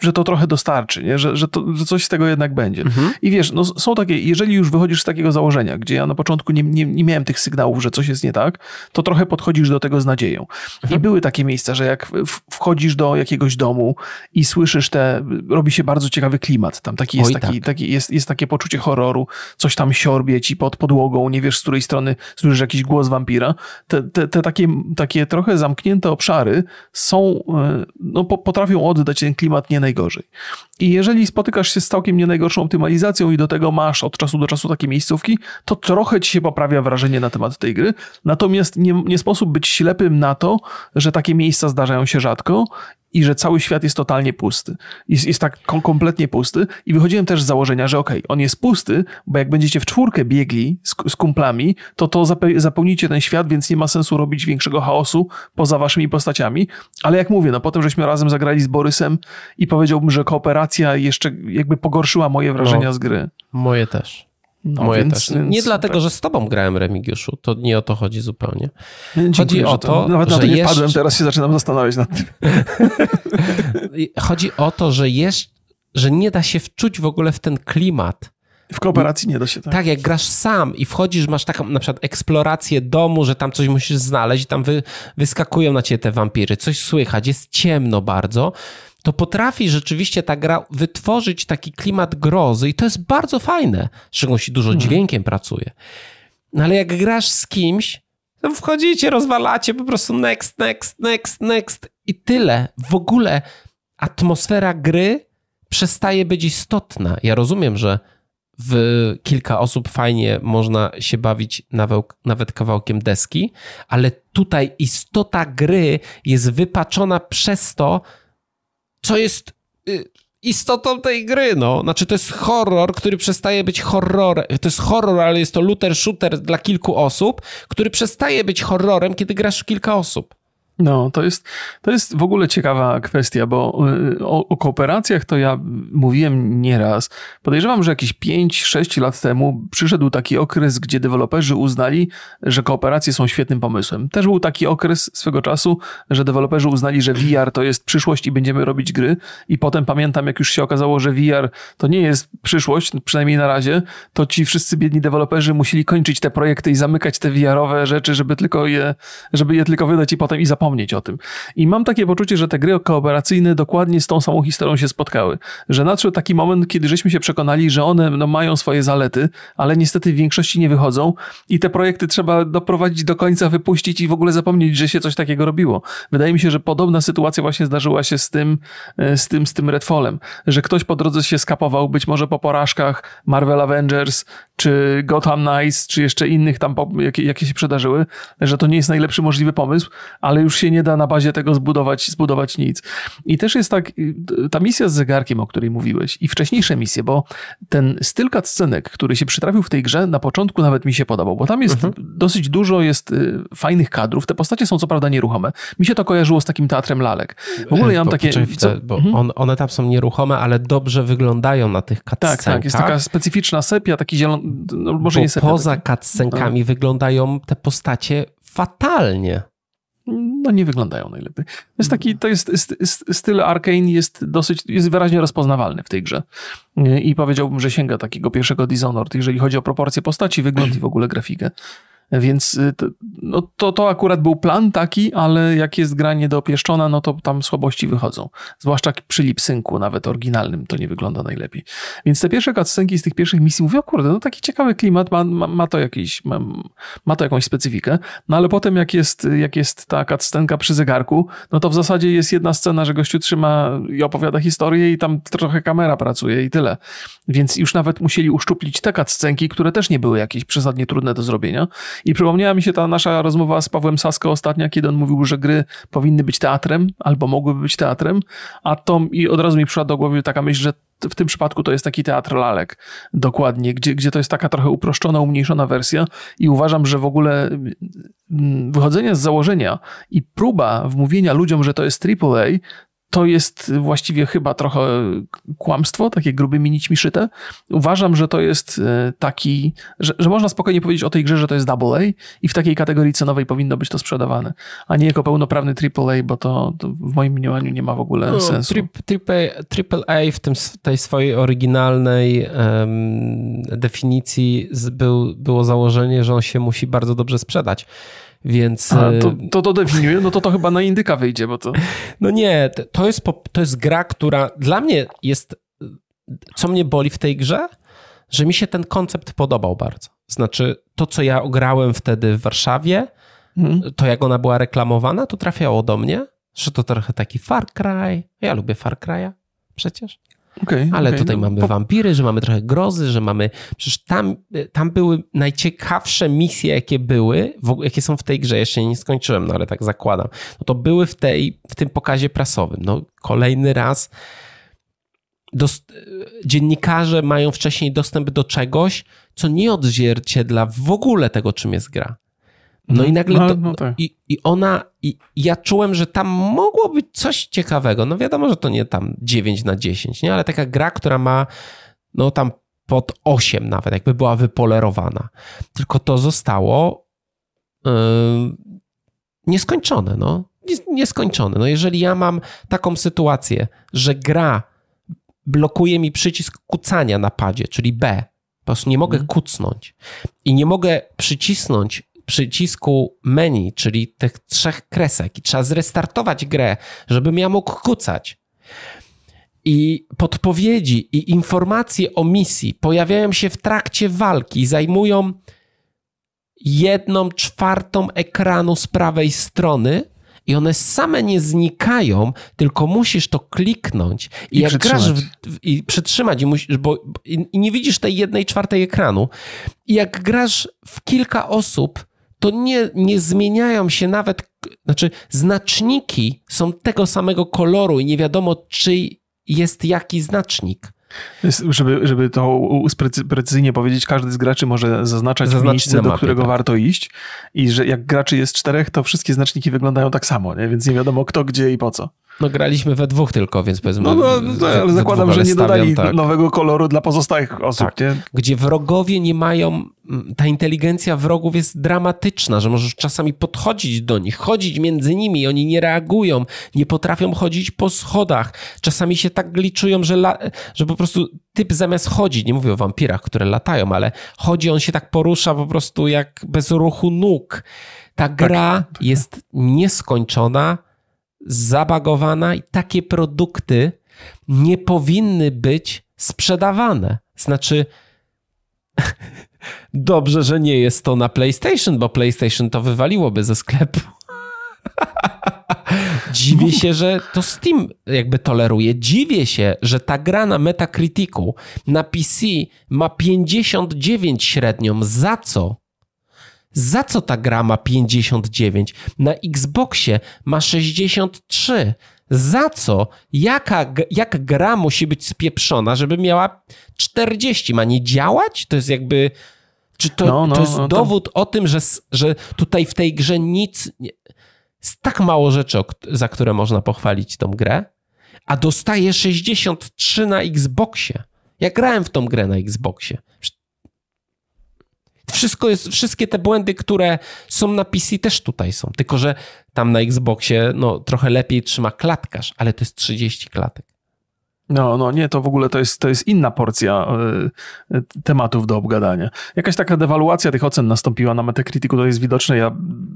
że to trochę dostarczy, nie? Że, że, to, że coś z tego jednak będzie. Mhm. I wiesz, no, są takie, jeżeli już wychodzisz z takiego założenia, gdzie ja na początku nie, nie, nie miałem tych sygnałów, że coś jest nie tak, to trochę podchodzisz do tego z nadzieją. Mhm. I były takie miejsca, że jak wchodzisz do jakiegoś domu i słyszysz te, robi się bardzo ciekawy klimat, tam taki jest, Oj, taki, tak. taki jest, jest takie poczucie horroru, coś tam siorbie ci pod podłogą, nie wiesz z której strony słyszysz jakiś głos wampira. Te, te, te takie, takie trochę zamknięte obszary są, e, no potrafią oddać ten klimat nie najgorzej. I jeżeli spotykasz się z całkiem nie najgorszą optymalizacją i do tego masz od czasu do czasu takie miejscówki, to trochę ci się poprawia wrażenie na temat tej gry. Natomiast nie, nie sposób być ślepym na to, że takie miejsca zdarzają się rzadko i że cały świat jest totalnie pusty. Jest, jest tak kompletnie pusty. I wychodziłem też z założenia, że okej, okay, on jest pusty, bo jak będziecie w czwórkę biegli z, z kumplami, to to zapełnicie ten świat, więc nie ma sensu robić większego chaosu poza waszymi postaciami. Ale jak mówię, no potem żeśmy razem zagrali z Borysem i powiedziałbym, że kooperacja jeszcze jakby pogorszyła moje wrażenia no, z gry. Moje też. No, Moje więc, też. Nie dlatego, tak. że z tobą grałem, Remigiuszu. To nie o to chodzi zupełnie. Dziękuję, chodzi o to, nawet na to nie jeszcze... padłem, teraz się zaczynam zastanawiać nad tym. chodzi o to, że, jest, że nie da się wczuć w ogóle w ten klimat. W kooperacji nie da się tak. Tak, jak grasz sam i wchodzisz, masz taką na przykład eksplorację domu, że tam coś musisz znaleźć i tam wy, wyskakują na ciebie te wampiry, coś słychać, jest ciemno bardzo to potrafi rzeczywiście ta gra wytworzyć taki klimat grozy i to jest bardzo fajne, szczególnie dużo hmm. dźwiękiem pracuje. No ale jak grasz z kimś, Wchodzicie, rozwalacie, po prostu next, next, next, next i tyle. W ogóle atmosfera gry przestaje być istotna. Ja rozumiem, że w kilka osób fajnie można się bawić nawet kawałkiem deski, ale tutaj istota gry jest wypaczona przez to, co jest y, istotą tej gry, no. Znaczy to jest horror, który przestaje być horrorem. To jest horror, ale jest to looter shooter dla kilku osób, który przestaje być horrorem, kiedy grasz w kilka osób. No, to jest, to jest w ogóle ciekawa kwestia, bo y, o, o, kooperacjach to ja mówiłem nieraz. Podejrzewam, że jakieś 5-6 lat temu przyszedł taki okres, gdzie deweloperzy uznali, że kooperacje są świetnym pomysłem. Też był taki okres swego czasu, że deweloperzy uznali, że VR to jest przyszłość i będziemy robić gry. I potem pamiętam, jak już się okazało, że VR to nie jest przyszłość, przynajmniej na razie, to ci wszyscy biedni deweloperzy musieli kończyć te projekty i zamykać te VR-owe rzeczy, żeby tylko je, żeby je tylko wydać i potem i zapomnieć zapomnieć o tym. I mam takie poczucie, że te gry kooperacyjne dokładnie z tą samą historią się spotkały. Że nadszedł taki moment, kiedy żeśmy się przekonali, że one no, mają swoje zalety, ale niestety w większości nie wychodzą i te projekty trzeba doprowadzić do końca, wypuścić i w ogóle zapomnieć, że się coś takiego robiło. Wydaje mi się, że podobna sytuacja właśnie zdarzyła się z tym, e, z tym, z tym Redfallem, że ktoś po drodze się skapował, być może po porażkach Marvel Avengers, czy Gotham Knights, czy jeszcze innych tam, jakie, jakie się przydarzyły, że to nie jest najlepszy możliwy pomysł, ale już się nie da na bazie tego zbudować, zbudować nic. I też jest tak, ta misja z zegarkiem, o której mówiłeś, i wcześniejsze misje, bo ten styl scenek, który się przytrafił w tej grze, na początku nawet mi się podobał, bo tam jest mhm. dosyć dużo jest y, fajnych kadrów. Te postacie są co prawda nieruchome. Mi się to kojarzyło z takim teatrem lalek. W ogóle ja mam takie... Bo mhm. on, one tam są nieruchome, ale dobrze wyglądają na tych cutscenkach. Tak, tak. Jest taka specyficzna sepia, taki zielony... No, może bo nie sepia. Poza cutscenkami no. wyglądają te postacie fatalnie no nie wyglądają najlepiej. Jest taki, to jest styl Arkane jest dosyć, jest wyraźnie rozpoznawalny w tej grze. I powiedziałbym, że sięga takiego pierwszego Dishonored, jeżeli chodzi o proporcje postaci, wygląd i w ogóle grafikę. Więc y, to, no to, to akurat był plan taki, ale jak jest gra niedopieszczona, no to tam słabości wychodzą. Zwłaszcza przy lipsynku, nawet oryginalnym, to nie wygląda najlepiej. Więc te pierwsze cutscenki z tych pierwszych misji mówię, o kurde, no taki ciekawy klimat, ma, ma, ma to jakiś, ma, ma, to jakąś specyfikę. No ale potem jak jest, jak jest ta cutscenka przy zegarku, no to w zasadzie jest jedna scena, że gościu trzyma i opowiada historię i tam trochę kamera pracuje i tyle. Więc już nawet musieli uszczuplić te cutscenki, które też nie były jakieś przesadnie trudne do zrobienia i przypomniała mi się ta nasza rozmowa z Pawłem Sasko ostatnia, kiedy on mówił, że gry powinny być teatrem, albo mogłyby być teatrem, a to i od razu mi przyszła do głowy taka myśl, że w tym przypadku to jest taki teatr lalek, dokładnie, gdzie, gdzie to jest taka trochę uproszczona, umniejszona wersja. I uważam, że w ogóle mm, wychodzenie z założenia i próba wmówienia ludziom, że to jest AAA, to jest właściwie chyba trochę kłamstwo, takie grubymi nićmi szyte. Uważam, że to jest e, taki, że, że, można spokojnie powiedzieć o tej grze, że to jest double A i w takiej kategorii cenowej powinno być to sprzedawane, a nie jako pełnoprawny triple A, bo to, to w moim mniemaniu nie ma w ogóle no, sensu. Triple, triple A w tym, tej swojej oryginalnej um, definicji był, było założenie, że on się musi bardzo dobrze sprzedać. Więc... A, to, to, to definiuje? No to to chyba na indyka wyjdzie, bo to... No nie, to jest, to jest gra, która dla mnie jest... Co mnie boli w tej grze? Że mi się ten koncept podobał bardzo. Znaczy, to co ja ograłem wtedy w Warszawie, hmm. to jak ona była reklamowana, to trafiało do mnie, że to trochę taki Far Cry. Ja lubię Far Cry'a przecież. Okay, Ale okay, tutaj no, mamy po... wampiry, że mamy trochę grozy, że mamy. Przecież tam, tam były najciekawsze misje, jakie były, jakie są w tej grze. Jeszcze nie skończyłem, no ale tak zakładam. No to były w, tej, w tym pokazie prasowym. No kolejny raz. Dost... Dziennikarze mają wcześniej dostęp do czegoś, co nie odzwierciedla w ogóle tego, czym jest gra. No i mhm. nagle no, to, no tak. i, i ona, i ja czułem, że tam mogło być coś ciekawego. No wiadomo, że to nie tam 9 na 10, nie? Ale taka gra, która ma no tam pod 8 nawet, jakby była wypolerowana. Tylko to zostało yy, nieskończone, no. Nieskończone. No jeżeli ja mam taką sytuację, że gra blokuje mi przycisk kucania na padzie, czyli B, po prostu nie mogę hmm. kucnąć i nie mogę przycisnąć przycisku menu, czyli tych trzech kresek i trzeba zrestartować grę, żebym ja mógł kucać. I podpowiedzi i informacje o misji pojawiają się w trakcie walki, zajmują jedną czwartą ekranu z prawej strony i one same nie znikają, tylko musisz to kliknąć i, I jak grasz w, w, i przytrzymać i, musisz, bo, i, i nie widzisz tej jednej czwartej ekranu. I jak grasz w kilka osób, to nie, nie zmieniają się nawet, znaczy znaczniki są tego samego koloru i nie wiadomo, czy jest jaki znacznik. Żeby, żeby to precyzyjnie powiedzieć, każdy z graczy może zaznaczać Zaznaczyć miejsce, do którego tak. warto iść i że jak graczy jest czterech, to wszystkie znaczniki wyglądają tak samo, nie? więc nie wiadomo kto, gdzie i po co. No graliśmy we dwóch tylko, więc powiedzmy... No, no, no ale zakładam, że nie dodali tak. nowego koloru dla pozostałych osób, tak. nie? Gdzie wrogowie nie mają... Ta inteligencja wrogów jest dramatyczna, że możesz czasami podchodzić do nich, chodzić między nimi, oni nie reagują, nie potrafią chodzić po schodach. Czasami się tak gliczują, że, la... że po prostu typ zamiast chodzić, nie mówię o wampirach, które latają, ale chodzi, on się tak porusza po prostu jak bez ruchu nóg. Ta tak. gra tak. jest nieskończona, zabagowana i takie produkty nie powinny być sprzedawane. Znaczy, dobrze, że nie jest to na PlayStation, bo PlayStation to wywaliłoby ze sklepu. Dziwię się, że to Steam jakby toleruje. Dziwię się, że ta gra na Metacriticu na PC ma 59 średnią. Za co? Za co ta gra ma 59? Na Xboxie ma 63. Za co? Jaka, jak gra musi być spieprzona, żeby miała 40? Ma nie działać? To jest jakby. Czy to, no, no, to jest no, dowód to... o tym, że, że tutaj w tej grze nic. Jest tak mało rzeczy, za które można pochwalić tą grę, a dostaje 63 na Xboxie. Ja grałem w tą grę na Xboxie. Wszystko jest, wszystkie te błędy, które są na PC też tutaj są, tylko że tam na Xboxie no, trochę lepiej trzyma klatkarz, ale to jest 30 klatek. No, no nie, to w ogóle to jest, to jest inna porcja y, tematów do obgadania. Jakaś taka dewaluacja tych ocen nastąpiła na Metacriticu, to jest widoczne. Ja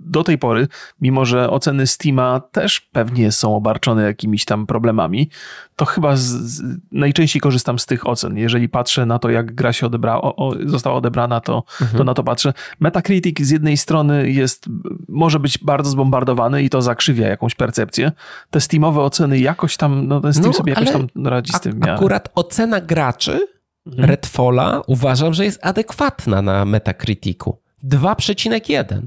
do tej pory, mimo że oceny Steama też pewnie są obarczone jakimiś tam problemami, to chyba z, z, najczęściej korzystam z tych ocen. Jeżeli patrzę na to, jak gra się odebra, o, o, została odebrana, to, mhm. to na to patrzę. Metacritic z jednej strony jest, może być bardzo zbombardowany i to zakrzywia jakąś percepcję. Te Steamowe oceny jakoś tam, no ten Steam no, sobie jakoś tam radzi z tym. Akurat ocena graczy mhm. Redfalla uważam, że jest adekwatna na Metacriticu. 2,1.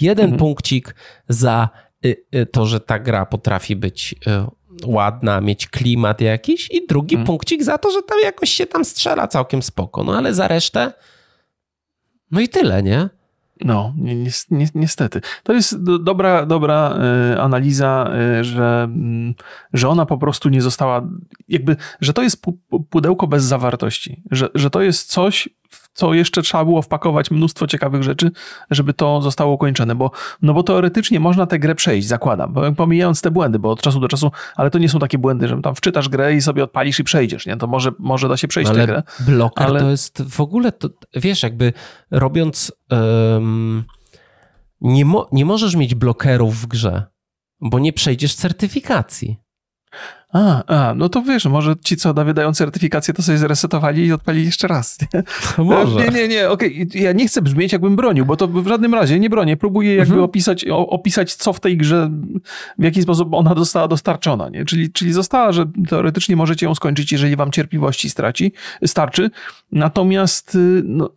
Jeden mhm. punkcik za y, y, to, że ta gra potrafi być y, ładna, mieć klimat jakiś i drugi mhm. punkcik za to, że tam jakoś się tam strzela całkiem spoko. No ale za resztę no i tyle, nie? No, ni ni ni niestety. To jest do, dobra, dobra y, analiza, y, że, y, że ona po prostu nie została, jakby, że to jest pudełko bez zawartości, że, że to jest coś, co jeszcze trzeba było wpakować mnóstwo ciekawych rzeczy, żeby to zostało ukończone, bo, no bo teoretycznie można tę grę przejść, zakładam, pomijając te błędy, bo od czasu do czasu, ale to nie są takie błędy, że tam wczytasz grę i sobie odpalisz i przejdziesz, nie? To może, może da się przejść ale tę grę. Bloker ale... to jest w ogóle, to, wiesz, jakby robiąc... Um, nie, mo nie możesz mieć blokerów w grze, bo nie przejdziesz certyfikacji. A, a, no to wiesz, może ci, co wydają certyfikację, to sobie zresetowali i odpalili jeszcze raz. Nie? może. Nie, nie, nie, okej. Okay. Ja nie chcę brzmieć, jakbym bronił, bo to w żadnym razie nie bronię. Próbuję jakby mhm. opisać, o, opisać, co w tej grze, w jaki sposób ona została dostarczona. Nie? Czyli, czyli została, że teoretycznie możecie ją skończyć, jeżeli wam cierpliwości straci, starczy. Natomiast y, no,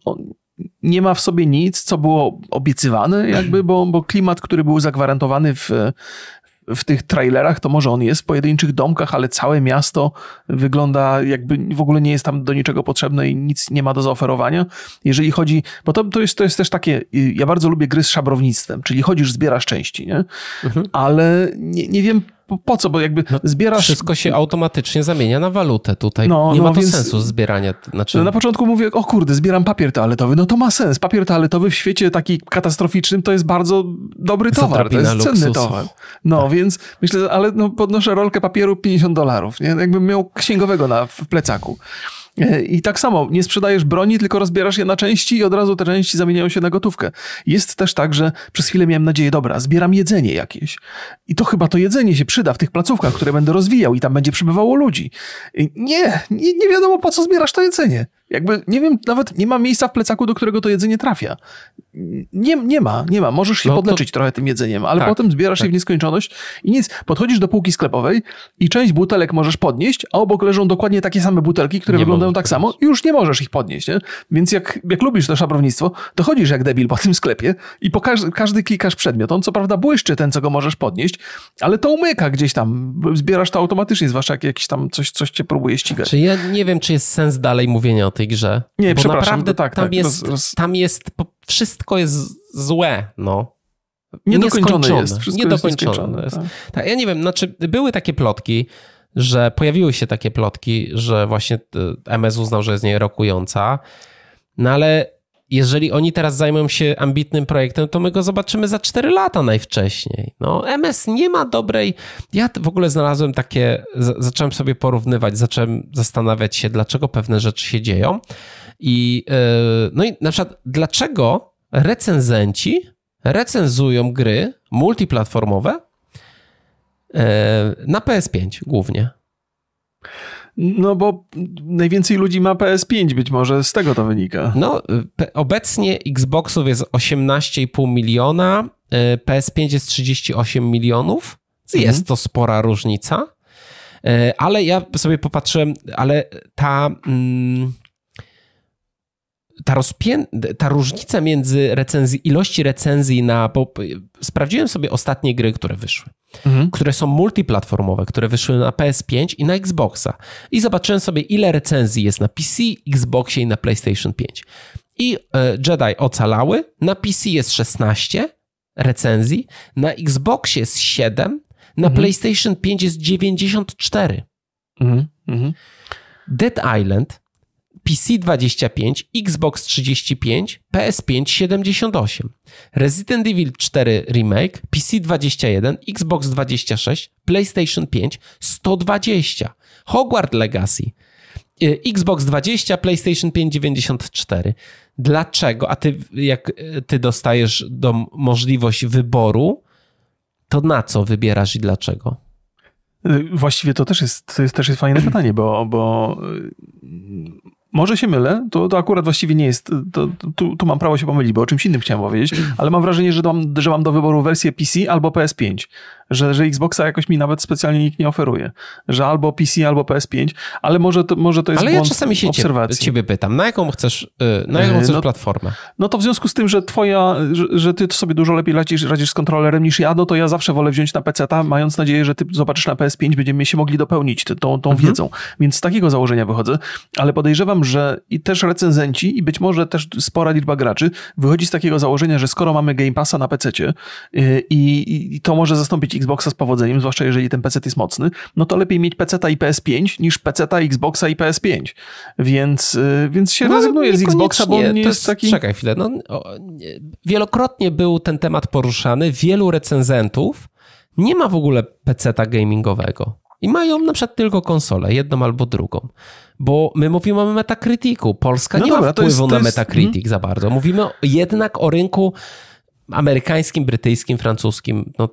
nie ma w sobie nic, co było obiecywane, jakby, bo, bo klimat, który był zagwarantowany w, w tych trailerach, to może on jest w pojedynczych domkach, ale całe miasto wygląda jakby w ogóle nie jest tam do niczego potrzebne i nic nie ma do zaoferowania. Jeżeli chodzi, bo to, to, jest, to jest też takie, ja bardzo lubię gry z szabrownictwem, czyli chodzisz, zbierasz części, nie? Mhm. Ale nie, nie wiem po, co, bo jakby no, zbierasz... Wszystko się automatycznie zamienia na walutę tutaj. No, nie no, ma to więc... sensu zbierania. Znaczy... No, na początku mówię, o kurde, zbieram papier toaletowy. No to ma sens. Papier toaletowy w świecie taki katastroficznym to jest bardzo dobry towar. To jest luksusu. cenny towar. No tak. więc myślę, ale no, podnoszę rolkę papieru 50 dolarów. Jakbym miał księgowego na, w plecaku. E, I tak samo, nie sprzedajesz broni, tylko rozbierasz je na części i od razu te części zamieniają się na gotówkę. Jest też tak, że przez chwilę miałem nadzieję, dobra, zbieram jedzenie jakieś. I to chyba to jedzenie się przyda w tych placówkach, które będę rozwijał i tam będzie przybywało ludzi. Nie, nie, nie wiadomo po co zbierasz to jedzenie. Jakby, nie wiem, nawet nie ma miejsca w plecaku, do którego to jedzenie trafia. Nie, nie ma, nie ma. Możesz się no podleczyć to... trochę tym jedzeniem, ale tak, potem zbierasz tak. je w nieskończoność i nic. Podchodzisz do półki sklepowej i część butelek możesz podnieść, a obok leżą dokładnie takie same butelki, które nie wyglądają tak samo i już nie możesz ich podnieść. Nie? Więc jak, jak lubisz to szabrownictwo, to chodzisz jak debil po tym sklepie i po każdy, każdy klikasz przedmiot. On co prawda błyszczy ten, co go możesz podnieść, ale to umyka gdzieś tam. Zbierasz to automatycznie, zwłaszcza jak jakiś tam coś, coś cię próbuje ścigać. Czy ja nie wiem, czy jest sens dalej mówienia o tej grze. Nie, bo przepraszam. Naprawdę tak, tam, tak, jest, roz, roz... tam jest, wszystko jest złe, no. Niedokończone jest. Wszystko niedokończone. Jest jest. Tak. tak. ja nie wiem, znaczy były takie plotki, że pojawiły się takie plotki, że właśnie e, MS uznał, że jest nierokująca, no ale jeżeli oni teraz zajmą się ambitnym projektem, to my go zobaczymy za 4 lata najwcześniej. No, MS nie ma dobrej. Ja w ogóle znalazłem takie, zacząłem sobie porównywać, zacząłem zastanawiać się, dlaczego pewne rzeczy się dzieją. I e, no i na przykład, dlaczego recenzenci recenzują gry multiplatformowe e, na PS5 głównie. No bo najwięcej ludzi ma PS5, być może z tego to wynika. No, obecnie Xboxów jest 18,5 miliona, e, PS5 jest 38 milionów. Jest mhm. to spora różnica, e, ale ja sobie popatrzyłem, ale ta. Mm, ta, rozpię... ta różnica między recenzji, ilości recenzji na. Bo sprawdziłem sobie ostatnie gry, które wyszły, mhm. które są multiplatformowe, które wyszły na PS5 i na Xboxa. I zobaczyłem sobie, ile recenzji jest na PC, Xboxie i na PlayStation 5. I e, Jedi ocalały. Na PC jest 16 recenzji, na Xboxie jest 7, na mhm. PlayStation 5 jest 94. Mhm. mhm. Dead Island PC 25, Xbox 35, PS5 78, Resident Evil 4 Remake, PC 21, Xbox 26, PlayStation 5 120, Hogwarts Legacy, y, Xbox 20, PlayStation 5 94. Dlaczego? A ty, jak ty dostajesz do możliwość wyboru, to na co wybierasz i dlaczego? Właściwie to też jest, to jest też jest fajne pytanie, bo, bo może się mylę, to, to akurat właściwie nie jest, to, tu, tu mam prawo się pomylić, bo o czymś innym chciałem powiedzieć, ale mam wrażenie, że mam, że mam do wyboru wersję PC albo PS5 że, że Xboxa jakoś mi nawet specjalnie nikt nie oferuje. Że albo PC, albo PS5, ale może to, może to jest Ale ja czasami się obserwacji. ciebie pytam, na jaką chcesz, y, na jaką chcesz no, platformę? No to w związku z tym, że twoja, że, że ty sobie dużo lepiej radzisz, radzisz z kontrolerem niż ja, no to ja zawsze wolę wziąć na PC-ta, mając nadzieję, że ty zobaczysz na PS5, będziemy się mogli dopełnić tą, tą mhm. wiedzą. Więc z takiego założenia wychodzę, ale podejrzewam, że i też recenzenci i być może też spora liczba graczy wychodzi z takiego założenia, że skoro mamy Game Passa na PC-cie y, i, i to może zastąpić Xboxa z powodzeniem, zwłaszcza jeżeli ten PC jest mocny, no to lepiej mieć PC i PS5 niż PC, Xboxa i PS5. Więc, y, więc się no, rezygnuje z Xboxa, bo on nie jest, jest taki... Czekaj chwilę. No, wielokrotnie był ten temat poruszany. Wielu recenzentów nie ma w ogóle PC gamingowego. I mają na przykład tylko konsolę, jedną albo drugą. Bo my mówimy o Metacriticu. Polska no nie dobra, ma wpływu jest, na jest... Metacritic hmm. za bardzo. Mówimy jednak o rynku amerykańskim, brytyjskim, francuskim. No,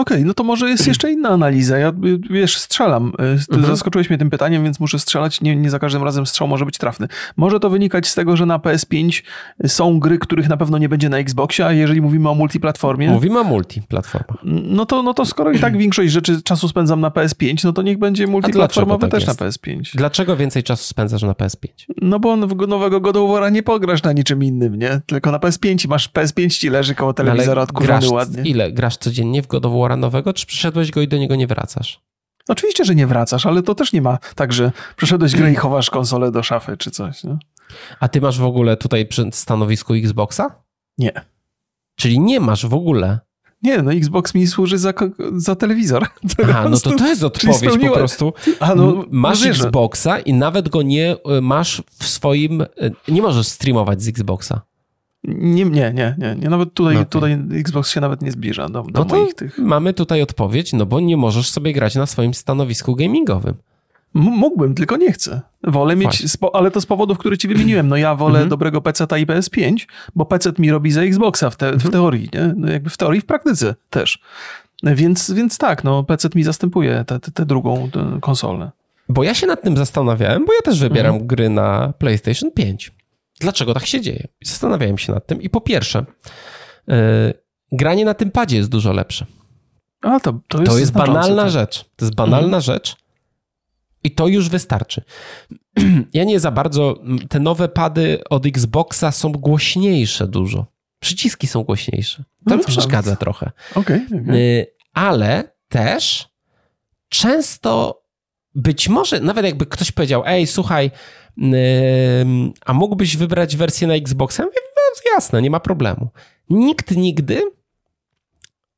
Okej, okay, no to może jest jeszcze inna analiza. Ja wiesz, strzelam. Y, mhm. Zaskoczyłeś mnie tym pytaniem, więc muszę strzelać. Nie, nie za każdym razem strzał może być trafny. Może to wynikać z tego, że na PS5 są gry, których na pewno nie będzie na Xboxie, a jeżeli mówimy o multiplatformie. Mówimy o multiplatformach. No to, no to skoro i tak większość rzeczy czasu spędzam na PS5, no to niech będzie multiplatformowe tak też jest? na PS5. Dlaczego więcej czasu spędzasz na PS5? No bo nowego God of War'a nie pograsz na niczym innym, nie? Tylko na PS5 masz PS5 ci leży koło telewizora odkurzony ładnie. Ile? Grasz codziennie w God of War nowego, czy przyszedłeś go i do niego nie wracasz? Oczywiście, że nie wracasz, ale to też nie ma tak, że przeszedłeś grę i chowasz konsolę do szafy czy coś. Nie? A ty masz w ogóle tutaj przy stanowisku Xboxa? Nie. Czyli nie masz w ogóle? Nie, no Xbox mi służy za, za telewizor. A, no to to jest odpowiedź po prostu. A, no, masz no Xboxa i nawet go nie y, masz w swoim... Y, nie możesz streamować z Xboxa. Nie, nie, nie, nie, nie. Nawet tutaj, okay. tutaj Xbox się nawet nie zbliża do, do no moich tych. Mamy tutaj odpowiedź, no bo nie możesz sobie grać na swoim stanowisku gamingowym. M mógłbym, tylko nie chcę. Wolę mieć, ale to z powodów, które ci wymieniłem. No ja wolę mhm. dobrego PC i PS5, bo PC mi robi za Xboxa w, te, w mhm. teorii, nie? No jakby w teorii, w praktyce też. Więc, więc tak, no PC mi zastępuje tę drugą konsolę. Bo ja się nad tym zastanawiałem, bo ja też wybieram mhm. gry na PlayStation 5. Dlaczego tak się dzieje? Zastanawiałem się nad tym i po pierwsze, yy, granie na tym padzie jest dużo lepsze. A to, to jest, to jest banalna tak. rzecz. To jest banalna mhm. rzecz i to już wystarczy. ja nie za bardzo. Te nowe pady od Xboxa są głośniejsze dużo. Przyciski są głośniejsze. To no mi przeszkadza nawet. trochę. Okay, okay. Ale też często być może, nawet jakby ktoś powiedział, ej, słuchaj, a mógłbyś wybrać wersję na Xboxa? Ja no, jasne, nie ma problemu. Nikt nigdy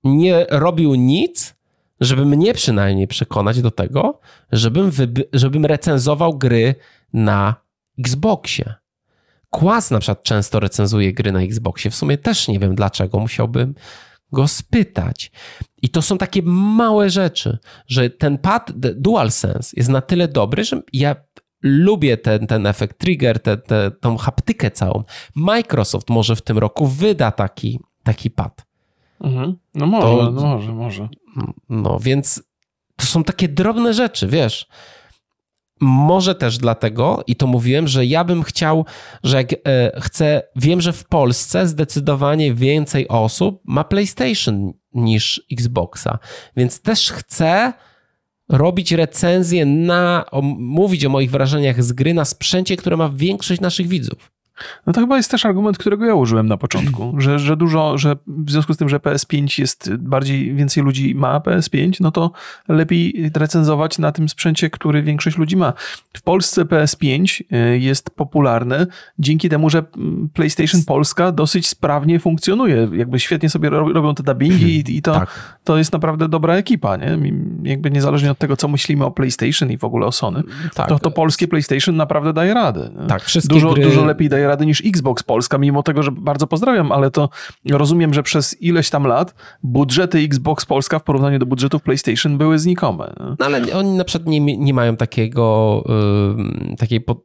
nie robił nic, żeby mnie przynajmniej przekonać do tego, żebym, żebym recenzował gry na Xboxie. Kłas na przykład często recenzuje gry na Xboxie. W sumie też nie wiem dlaczego, musiałbym go spytać. I to są takie małe rzeczy, że ten pad DualSense jest na tyle dobry, że ja lubię ten, ten efekt trigger, te, te, tą haptykę całą. Microsoft może w tym roku wyda taki, taki pad. Mhm. No może, to, no może, może. No więc to są takie drobne rzeczy, wiesz. Może też dlatego, i to mówiłem, że ja bym chciał, że jak e, chcę, wiem, że w Polsce zdecydowanie więcej osób ma PlayStation niż Xboxa, więc też chcę robić recenzję na, o, mówić o moich wrażeniach z gry na sprzęcie, które ma większość naszych widzów. No to chyba jest też argument, którego ja użyłem na początku, że, że dużo, że w związku z tym, że PS5 jest bardziej, więcej ludzi ma PS5, no to lepiej recenzować na tym sprzęcie, który większość ludzi ma. W Polsce PS5 y, jest popularny dzięki temu, że PlayStation Polska dosyć sprawnie funkcjonuje. Jakby świetnie sobie robią te dubbingi i, i to, tak. to jest naprawdę dobra ekipa, nie? Jakby niezależnie od tego, co myślimy o PlayStation i w ogóle o Sony, tak. to, to polskie PlayStation naprawdę daje radę. Nie? Tak, wszystkie dużo, gry... dużo lepiej daje rady niż Xbox Polska, mimo tego, że bardzo pozdrawiam, ale to rozumiem, że przez ileś tam lat budżety Xbox Polska w porównaniu do budżetów PlayStation były znikome. No ale oni na przykład nie, nie mają takiego, yy, takiej po,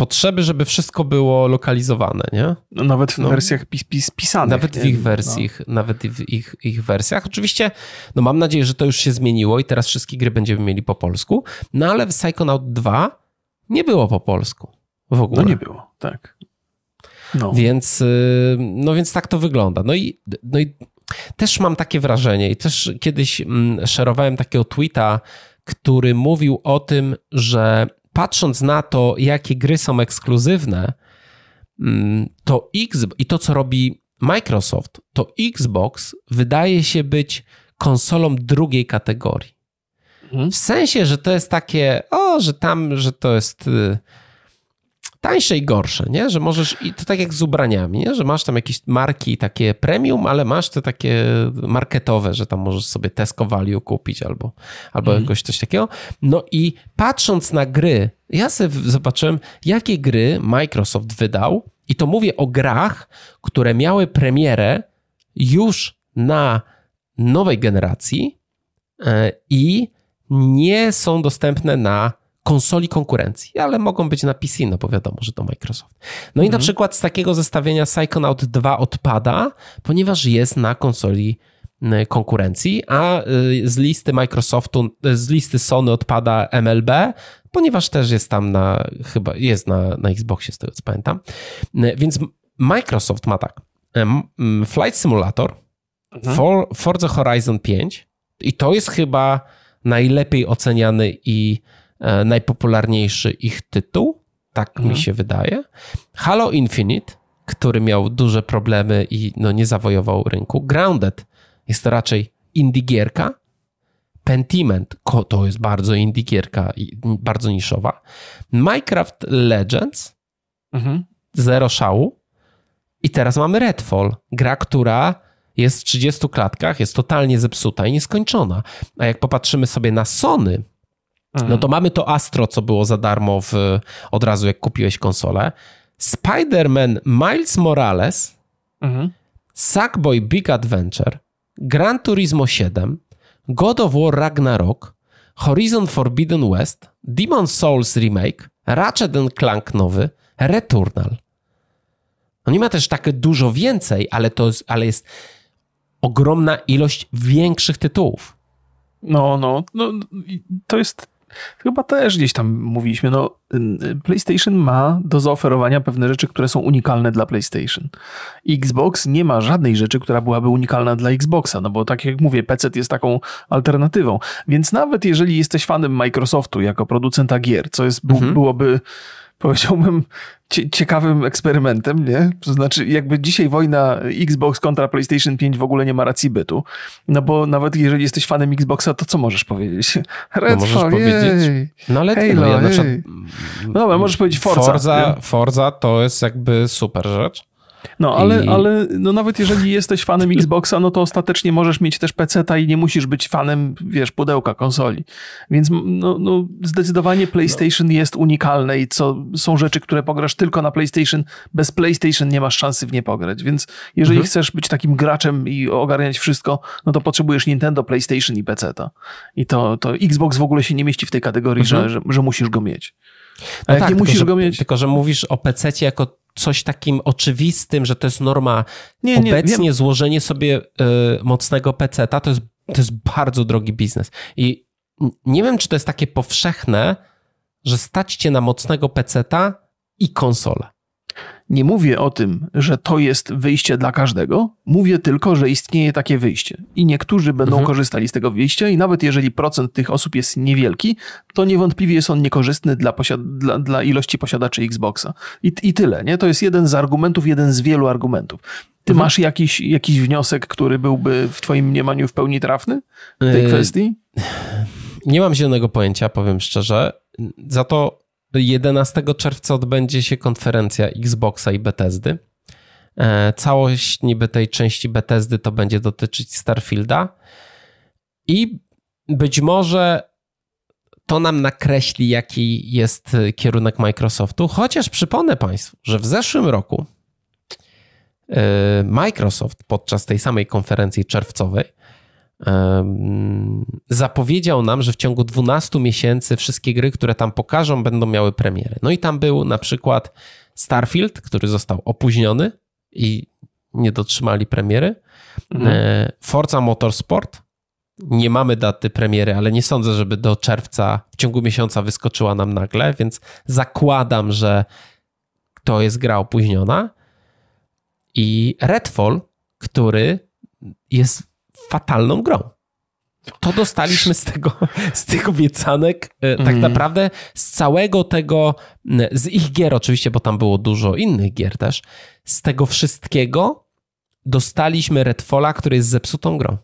potrzeby, żeby wszystko było lokalizowane, nie? No, nawet w no, wersjach pis, pis, pisanych. Nawet w ich wersji, no. nawet w ich, ich wersjach. Oczywiście, no mam nadzieję, że to już się zmieniło i teraz wszystkie gry będziemy mieli po polsku, no ale w Psychonaut 2 nie było po polsku w ogóle. No nie było, tak. No. Więc, y, no więc tak to wygląda. No i, no i też mam takie wrażenie i też kiedyś mm, szerowałem takiego tweeta, który mówił o tym, że patrząc na to, jakie gry są ekskluzywne, mm, to X i to, co robi Microsoft, to Xbox wydaje się być konsolą drugiej kategorii. Mhm. W sensie, że to jest takie, o, że tam, że to jest y, tańsze i gorsze, nie? Że możesz, i to tak jak z ubraniami, nie? Że masz tam jakieś marki takie premium, ale masz te takie marketowe, że tam możesz sobie Tesco Value kupić albo, albo mm. jakoś coś takiego. No i patrząc na gry, ja sobie zobaczyłem, jakie gry Microsoft wydał i to mówię o grach, które miały premierę już na nowej generacji e, i nie są dostępne na konsoli konkurencji, ale mogą być na PC, no bo wiadomo, że to Microsoft. No mhm. i na mhm. przykład z takiego zestawienia Psychonaut 2 odpada, ponieważ jest na konsoli konkurencji, a y, z listy Microsoftu, z listy Sony odpada MLB, ponieważ też jest tam na, chyba jest na, na Xboxie, z tego co pamiętam. Więc Microsoft ma tak, Flight Simulator, mhm. For, Forza Horizon 5 i to jest chyba najlepiej oceniany i najpopularniejszy ich tytuł, tak mhm. mi się wydaje. Halo Infinite, który miał duże problemy i no, nie zawojował rynku. Grounded jest to raczej indie gierka. Pentiment to jest bardzo indie gierka i bardzo niszowa. Minecraft Legends, mhm. zero szału. I teraz mamy Redfall, gra, która jest w 30 klatkach, jest totalnie zepsuta i nieskończona. A jak popatrzymy sobie na Sony, no to mamy to Astro, co było za darmo w, od razu, jak kupiłeś konsolę. Spider-Man Miles Morales, mhm. Sackboy Big Adventure, Gran Turismo 7, God of War Ragnarok, Horizon Forbidden West, Demon Souls Remake, Ratchet Clank nowy, Returnal. No nie ma też tak dużo więcej, ale, to jest, ale jest ogromna ilość większych tytułów. No, no, no, to jest chyba też gdzieś tam mówiliśmy, no PlayStation ma do zaoferowania pewne rzeczy, które są unikalne dla PlayStation. Xbox nie ma żadnej rzeczy, która byłaby unikalna dla Xboxa, no bo tak jak mówię, PC jest taką alternatywą. Więc nawet jeżeli jesteś fanem Microsoftu jako producenta gier, co jest, mhm. byłoby powiedziałbym, ciekawym eksperymentem, nie? To znaczy, jakby dzisiaj wojna Xbox kontra PlayStation 5 w ogóle nie ma racji bytu. No bo nawet jeżeli jesteś fanem Xboxa, to co możesz powiedzieć? Redfall, no możesz powiedzieć. No ale Halo, no, ja no dobra, możesz powiedzieć Forza. Forza, Forza to jest jakby super rzecz. No, ale, I... ale no nawet jeżeli jesteś fanem Xboxa, no to ostatecznie możesz mieć też PC-ta i nie musisz być fanem, wiesz, pudełka konsoli. Więc no, no zdecydowanie PlayStation no. jest unikalne i co, są rzeczy, które pograsz tylko na PlayStation. Bez PlayStation nie masz szansy w nie pograć. Więc jeżeli mhm. chcesz być takim graczem i ogarniać wszystko, no to potrzebujesz Nintendo, PlayStation i PC-ta. I to, to Xbox w ogóle się nie mieści w tej kategorii, mhm. że, że, że musisz go mieć. No tak, nie musisz tylko, go mieć. Tylko, że mówisz o PC jako coś takim oczywistym, że to jest norma. Nie, nie, Obecnie złożenie sobie y, mocnego PC-ta to jest, to jest bardzo drogi biznes. I nie wiem, czy to jest takie powszechne, że stać cię na mocnego PC-ta i konsolę. Nie mówię o tym, że to jest wyjście dla każdego, mówię tylko, że istnieje takie wyjście. I niektórzy będą mhm. korzystali z tego wyjścia, i nawet jeżeli procent tych osób jest niewielki, to niewątpliwie jest on niekorzystny dla, dla, dla ilości posiadaczy Xboxa. I, I tyle, nie? To jest jeden z argumentów, jeden z wielu argumentów. Ty mhm. masz jakiś, jakiś wniosek, który byłby w Twoim mniemaniu w pełni trafny w tej yy, kwestii? Nie mam zielonego pojęcia, powiem szczerze. Za to 11 czerwca odbędzie się konferencja Xboxa i Bethesdy. E, całość niby tej części Bethesdy to będzie dotyczyć Starfielda i być może to nam nakreśli, jaki jest kierunek Microsoftu, chociaż przypomnę Państwu, że w zeszłym roku e, Microsoft podczas tej samej konferencji czerwcowej zapowiedział nam, że w ciągu 12 miesięcy wszystkie gry, które tam pokażą, będą miały premiery. No i tam był na przykład Starfield, który został opóźniony i nie dotrzymali premiery. Mhm. E, Forza Motorsport. Nie mamy daty premiery, ale nie sądzę, żeby do czerwca w ciągu miesiąca wyskoczyła nam nagle, więc zakładam, że to jest gra opóźniona. I Redfall, który jest fatalną grą. To dostaliśmy z tego, z tych obiecanek, mm. tak mhm. naprawdę z całego tego, z ich gier oczywiście, bo tam było dużo innych gier też, z tego wszystkiego dostaliśmy Redfalla, który jest zepsutą grą.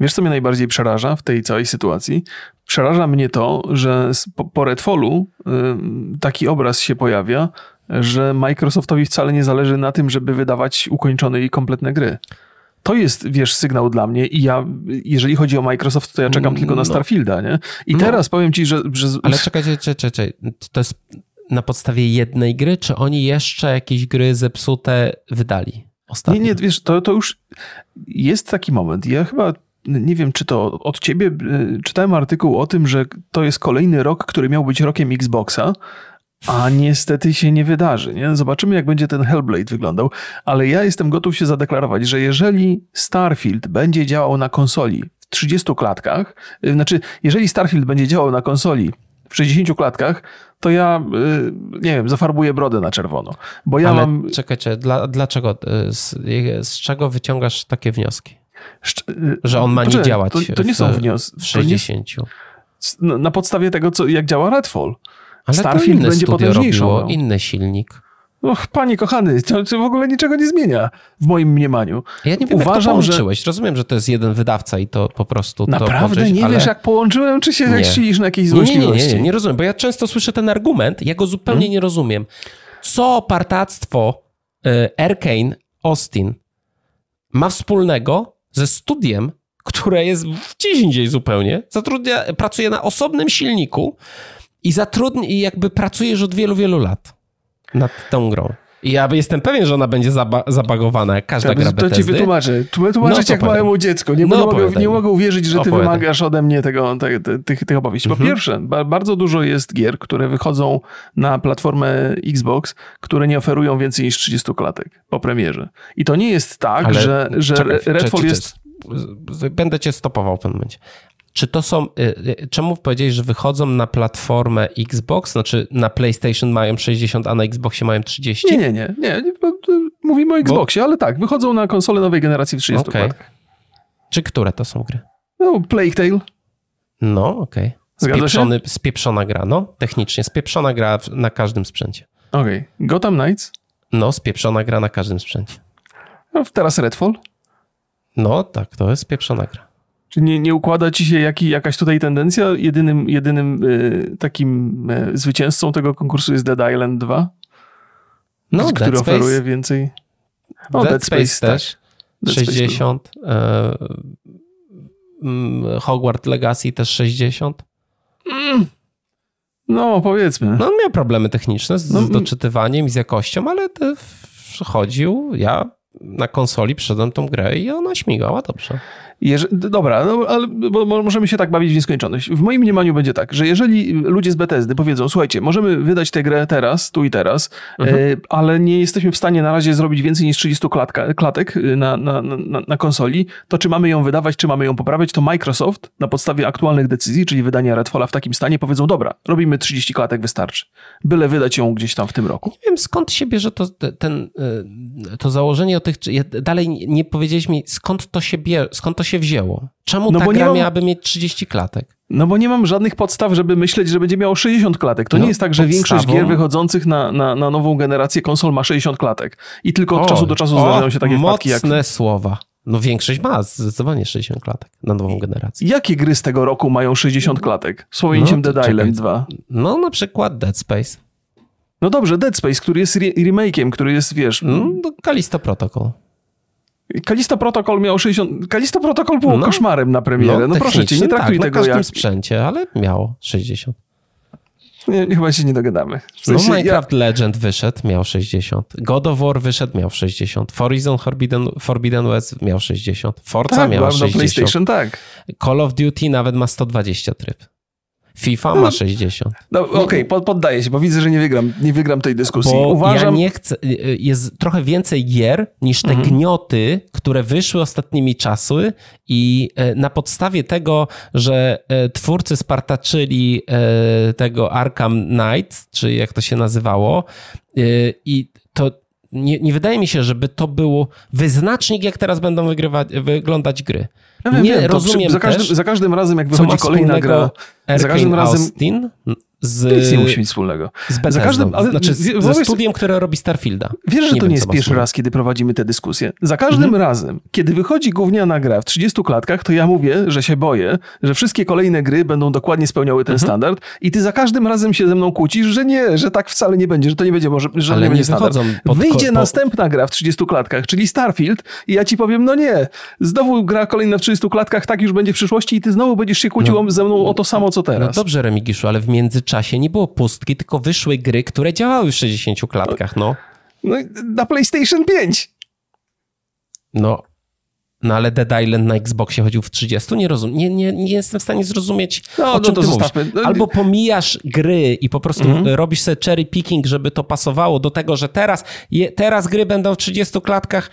Wiesz, co mnie najbardziej przeraża w tej całej sytuacji? Przeraża mnie to, że po, po Redfallu y, taki obraz się pojawia, że Microsoftowi wcale nie zależy na tym, żeby wydawać ukończone i kompletne gry to jest, wiesz, sygnał dla mnie i ja, jeżeli chodzi o Microsoft, to ja czekam tylko na no. Starfielda, nie? I no. teraz powiem ci, że, że... Ale czekajcie, czekaj, czekaj, to jest na podstawie jednej gry, czy oni jeszcze jakieś gry zepsute wydali ostatnio? Nie, nie, wiesz, to, to już jest taki moment. Ja chyba nie wiem, czy to od ciebie y, czytałem artykuł o tym, że to jest kolejny rok, który miał być rokiem Xboxa, a niestety się nie wydarzy. Nie? Zobaczymy, jak będzie ten Hellblade wyglądał, ale ja jestem gotów się zadeklarować, że jeżeli Starfield będzie działał na konsoli w 30 klatkach, y, znaczy, jeżeli Starfield będzie działał na konsoli w 60 klatkach, to ja, y, nie wiem, zafarbuję brodę na czerwono. Bo ja ale mam. Czekajcie, dla, dlaczego? Y, z, z czego wyciągasz takie wnioski? Że on ma nie działać to, to nie są wnioski. W 60. Nie, na podstawie tego, co, jak działa Redfall. Ale Starfield będzie potężniejszą. Robiło, inny silnik. Och, panie kochany, to, to, w ogóle niczego nie zmienia w moim mniemaniu. Ja nie wiem, Uważam, jak to połączyłeś. Że... Rozumiem, że to jest jeden wydawca i to po prostu Naprawdę to nie ale... wiesz, jak połączyłem, czy się nie. jak silisz na jakieś złośliwości? Nie, nie, nie, nie, nie rozumiem, bo ja często słyszę ten argument, ja go zupełnie hmm? nie rozumiem. Co partactwo y, Arkane Austin ma wspólnego ze studiem, które jest gdzieś indziej zupełnie, zatrudnia, pracuje na osobnym silniku, i zatrudni, i jakby pracujesz od wielu, wielu lat nad tą grą. I ja jestem pewien, że ona będzie zaba zabagowana, jak każda tak, gra To ci wytłumaczę. Wytłumaczyć no, jak małemu dziecku. Nie, no, mogę, nie mogę uwierzyć, że ty opowiadaj. wymagasz ode mnie tego, te, te, tych, tych opowieści. Po mhm. pierwsze, bardzo dużo jest gier, które wychodzą na platformę Xbox, które nie oferują więcej niż 30 klatek po premierze. I to nie jest tak, Ale że, że czekaj, Redfall jest... Będę cię stopował w pewnym momencie. czy to są, y, y, czemu powiedziałeś, że wychodzą na platformę Xbox, znaczy na PlayStation mają 60, a na Xboxie mają 30? Nie, nie, nie, nie, nie mówimy o Xboxie, bo... ale tak, wychodzą na konsole nowej generacji w 30 okay. Czy które to są gry? No, Plague Tale. No, okej. Okay. Spieprzony, spieprzona gra, no, technicznie, spieprzona gra na każdym sprzęcie. Okej. Okay. Gotham Knights? No, spieprzona gra na każdym sprzęcie. No, teraz Redfall? No, tak, to jest spieprzona gra. Czy nie, nie układa ci się jaki, jakaś tutaj tendencja? Jedynym, jedynym y, takim y, zwycięzcą tego konkursu jest Dead Island 2? No, który Dead oferuje Space. więcej. O, Dead, Dead Space, Space też. Dead 60. Space y, Hogwarts Legacy też 60. Mm. No, powiedzmy. No, miał problemy techniczne z, no, z doczytywaniem i z jakością, ale chodził. Ja na konsoli przyszedłem tą grę i ona śmigała dobrze. Dobra, no, ale bo możemy się tak bawić w nieskończoność. W moim mniemaniu będzie tak, że jeżeli ludzie z Bethesdy powiedzą, słuchajcie, możemy wydać tę grę teraz, tu i teraz, mhm. e, ale nie jesteśmy w stanie na razie zrobić więcej niż 30 klatka, klatek na, na, na, na, konsoli, to czy mamy ją wydawać, czy mamy ją poprawiać, to Microsoft na podstawie aktualnych decyzji, czyli wydania Redfalla w takim stanie, powiedzą, dobra, robimy 30 klatek, wystarczy. Byle wydać ją gdzieś tam w tym roku. Nie wiem, skąd się bierze to, ten, to założenie o tych, dalej nie powiedzieliśmy, skąd to się bierze, skąd to się wzięło? Czemu no ta gra mam... miałaby mieć 30 klatek? No bo nie mam żadnych podstaw, żeby myśleć, że będzie miało 60 klatek. To no, nie jest tak, że podstawą... większość gier wychodzących na, na, na nową generację konsol ma 60 klatek. I tylko od o, czasu do czasu o, zdarzają się takie wpadki jak... Mocne słowa. No większość ma zdecydowanie 60 klatek na nową generację. Jakie gry z tego roku mają 60 klatek? Wspomnieniem no, Dead Island 2. No na przykład Dead Space. No dobrze, Dead Space, który jest re remake'iem, który jest, wiesz... No, Kalisto Protocol. Kalisto Protocol miał 60. Kalisto Protocol było no, koszmarem na premierę. No, no proszę cię, nie traktuj tak, tego na każdym jak... sprzęcie, ale miało 60. Nie, chyba się nie dogadamy. W sensie, no Minecraft ja... Legend wyszedł, miał 60. God of War wyszedł, miał 60. Horizon Forbidden, Forbidden West miał 60. Forza tak, miał 60. PlayStation, tak. Call of Duty nawet ma 120 tryb. FIFA ma 60. No, no Okej, okay, poddaję się, bo widzę, że nie wygram, nie wygram tej dyskusji. Bo Uważam... ja nie chcę, y, y, jest trochę więcej gier niż te mhm. gnioty, które wyszły ostatnimi czasy i e, na podstawie tego, że e, twórcy spartaczyli e, tego Arkham Knight, czy jak to się nazywało i to nie, nie wydaje mi się, żeby to było wyznacznik, jak teraz będą wygrywać, wyglądać gry. Ja wiem, nie wiem, rozumiem za, każdym, za każdym razem, jak wychodzi kolejna gra, za każdym razem... Austin z, Nic nie musi mieć wspólnego. Z Bethesdą, za każdym, ale, znaczy z, ze studiem, które robi Starfielda. Wiesz, że nie to wiem, nie jest pierwszy raz, kiedy prowadzimy tę dyskusję. Za każdym mhm. razem, kiedy wychodzi gówniana gra w 30 klatkach, to ja mówię, że się boję, że wszystkie kolejne gry będą dokładnie spełniały ten mhm. standard i ty za każdym razem się ze mną kłócisz, że nie, że tak wcale nie będzie, że to nie będzie może, że ale nie, nie będzie standard. Wyjdzie po... następna gra w 30 klatkach, czyli Starfield i ja ci powiem, no nie, znowu gra kolejna w 30 klatkach, tak już będzie w przyszłości i ty znowu będziesz się kłócił no, ze mną o to samo, co teraz. No dobrze, Remigiszu, ale w międzyczasie czasie nie było pustki, tylko wyszły gry, które działały w 60 klatkach, no. No, na PlayStation 5. No, no ale Dead Island na Xboxie chodził w 30? Nie rozumiem, nie, nie, nie jestem w stanie zrozumieć, no, o czym no to. No, Albo pomijasz gry i po prostu mhm. robisz sobie cherry picking, żeby to pasowało do tego, że teraz, je, teraz gry będą w 30 klatkach.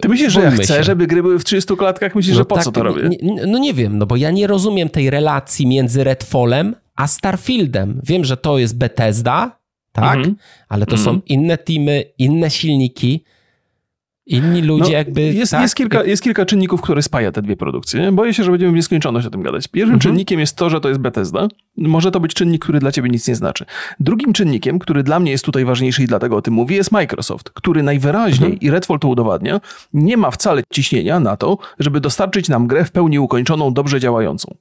Ty myślisz, że ja chcę, się. żeby gry były w 30 klatkach? Myślisz, no że po tak, co to robię? Nie, no nie wiem, no bo ja nie rozumiem tej relacji między Redfallem a Starfieldem. Wiem, że to jest Bethesda, tak, mhm. ale to mhm. są inne teamy, inne silniki, inni ludzie no, jakby... Jest, tak? jest, kilka, jest kilka czynników, które spaja te dwie produkcje. Boję się, że będziemy w nieskończoność o tym gadać. Pierwszym mhm. czynnikiem jest to, że to jest Bethesda. Może to być czynnik, który dla ciebie nic nie znaczy. Drugim czynnikiem, który dla mnie jest tutaj ważniejszy i dlatego o tym mówię, jest Microsoft, który najwyraźniej, mhm. i Redfall to udowadnia, nie ma wcale ciśnienia na to, żeby dostarczyć nam grę w pełni ukończoną, dobrze działającą.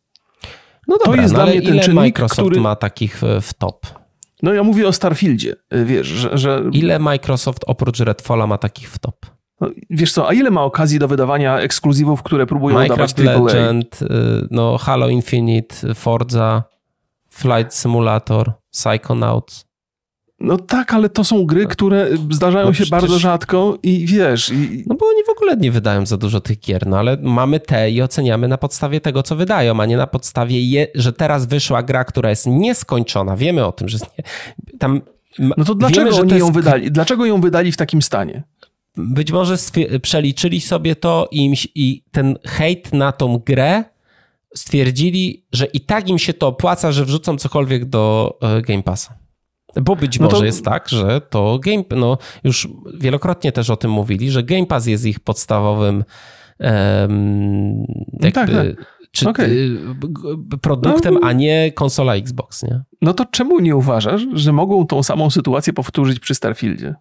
No dobra, to jest no dla mnie ten czynnik, Microsoft który... ma takich w top? No ja mówię o Starfieldzie, y, wiesz, że... że... Ile Microsoft oprócz Redfalla ma takich w top? No, wiesz co, a ile ma okazji do wydawania ekskluzywów, które próbują Minecraft dawać AAA? Legend, y, no Halo Infinite, Forza, Flight Simulator, Psychonauts. No tak, ale to są gry, które zdarzają no się bardzo rzadko i wiesz... I... No bo oni w ogóle nie wydają za dużo tych gier, no ale mamy te i oceniamy na podstawie tego, co wydają, a nie na podstawie, je, że teraz wyszła gra, która jest nieskończona. Wiemy o tym, że nie, tam... No to dlaczego wiemy, oni ją jest... wydali? Dlaczego ją wydali w takim stanie? Być może przeliczyli sobie to i, i ten hejt na tą grę stwierdzili, że i tak im się to opłaca, że wrzucą cokolwiek do e, Game Passa. Bo być no może to... jest tak, że to Game, no już wielokrotnie też o tym mówili, że Game Pass jest ich podstawowym um, jakby, tak, tak. Czy, okay. produktem, no, a nie konsola Xbox, nie? No to czemu nie uważasz, że mogą tą samą sytuację powtórzyć przy Starfieldzie?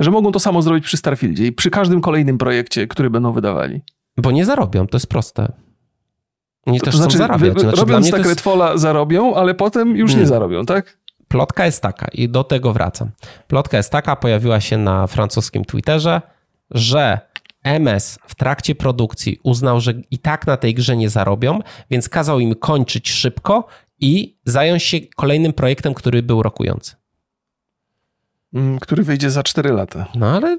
Że mogą to samo zrobić przy Starfieldzie i przy każdym kolejnym projekcie, który będą wydawali. Bo nie zarobią, to jest proste. Oni to, też to znaczy, zarabiać. Znaczy, robiąc tak jest... Zarobią, ale potem już hmm. nie zarobią, tak? Plotka jest taka i do tego wracam. Plotka jest taka, pojawiła się na francuskim Twitterze, że MS w trakcie produkcji uznał, że i tak na tej grze nie zarobią, więc kazał im kończyć szybko i zająć się kolejnym projektem, który był rokujący. Mm, który wyjdzie za 4 lata. No ale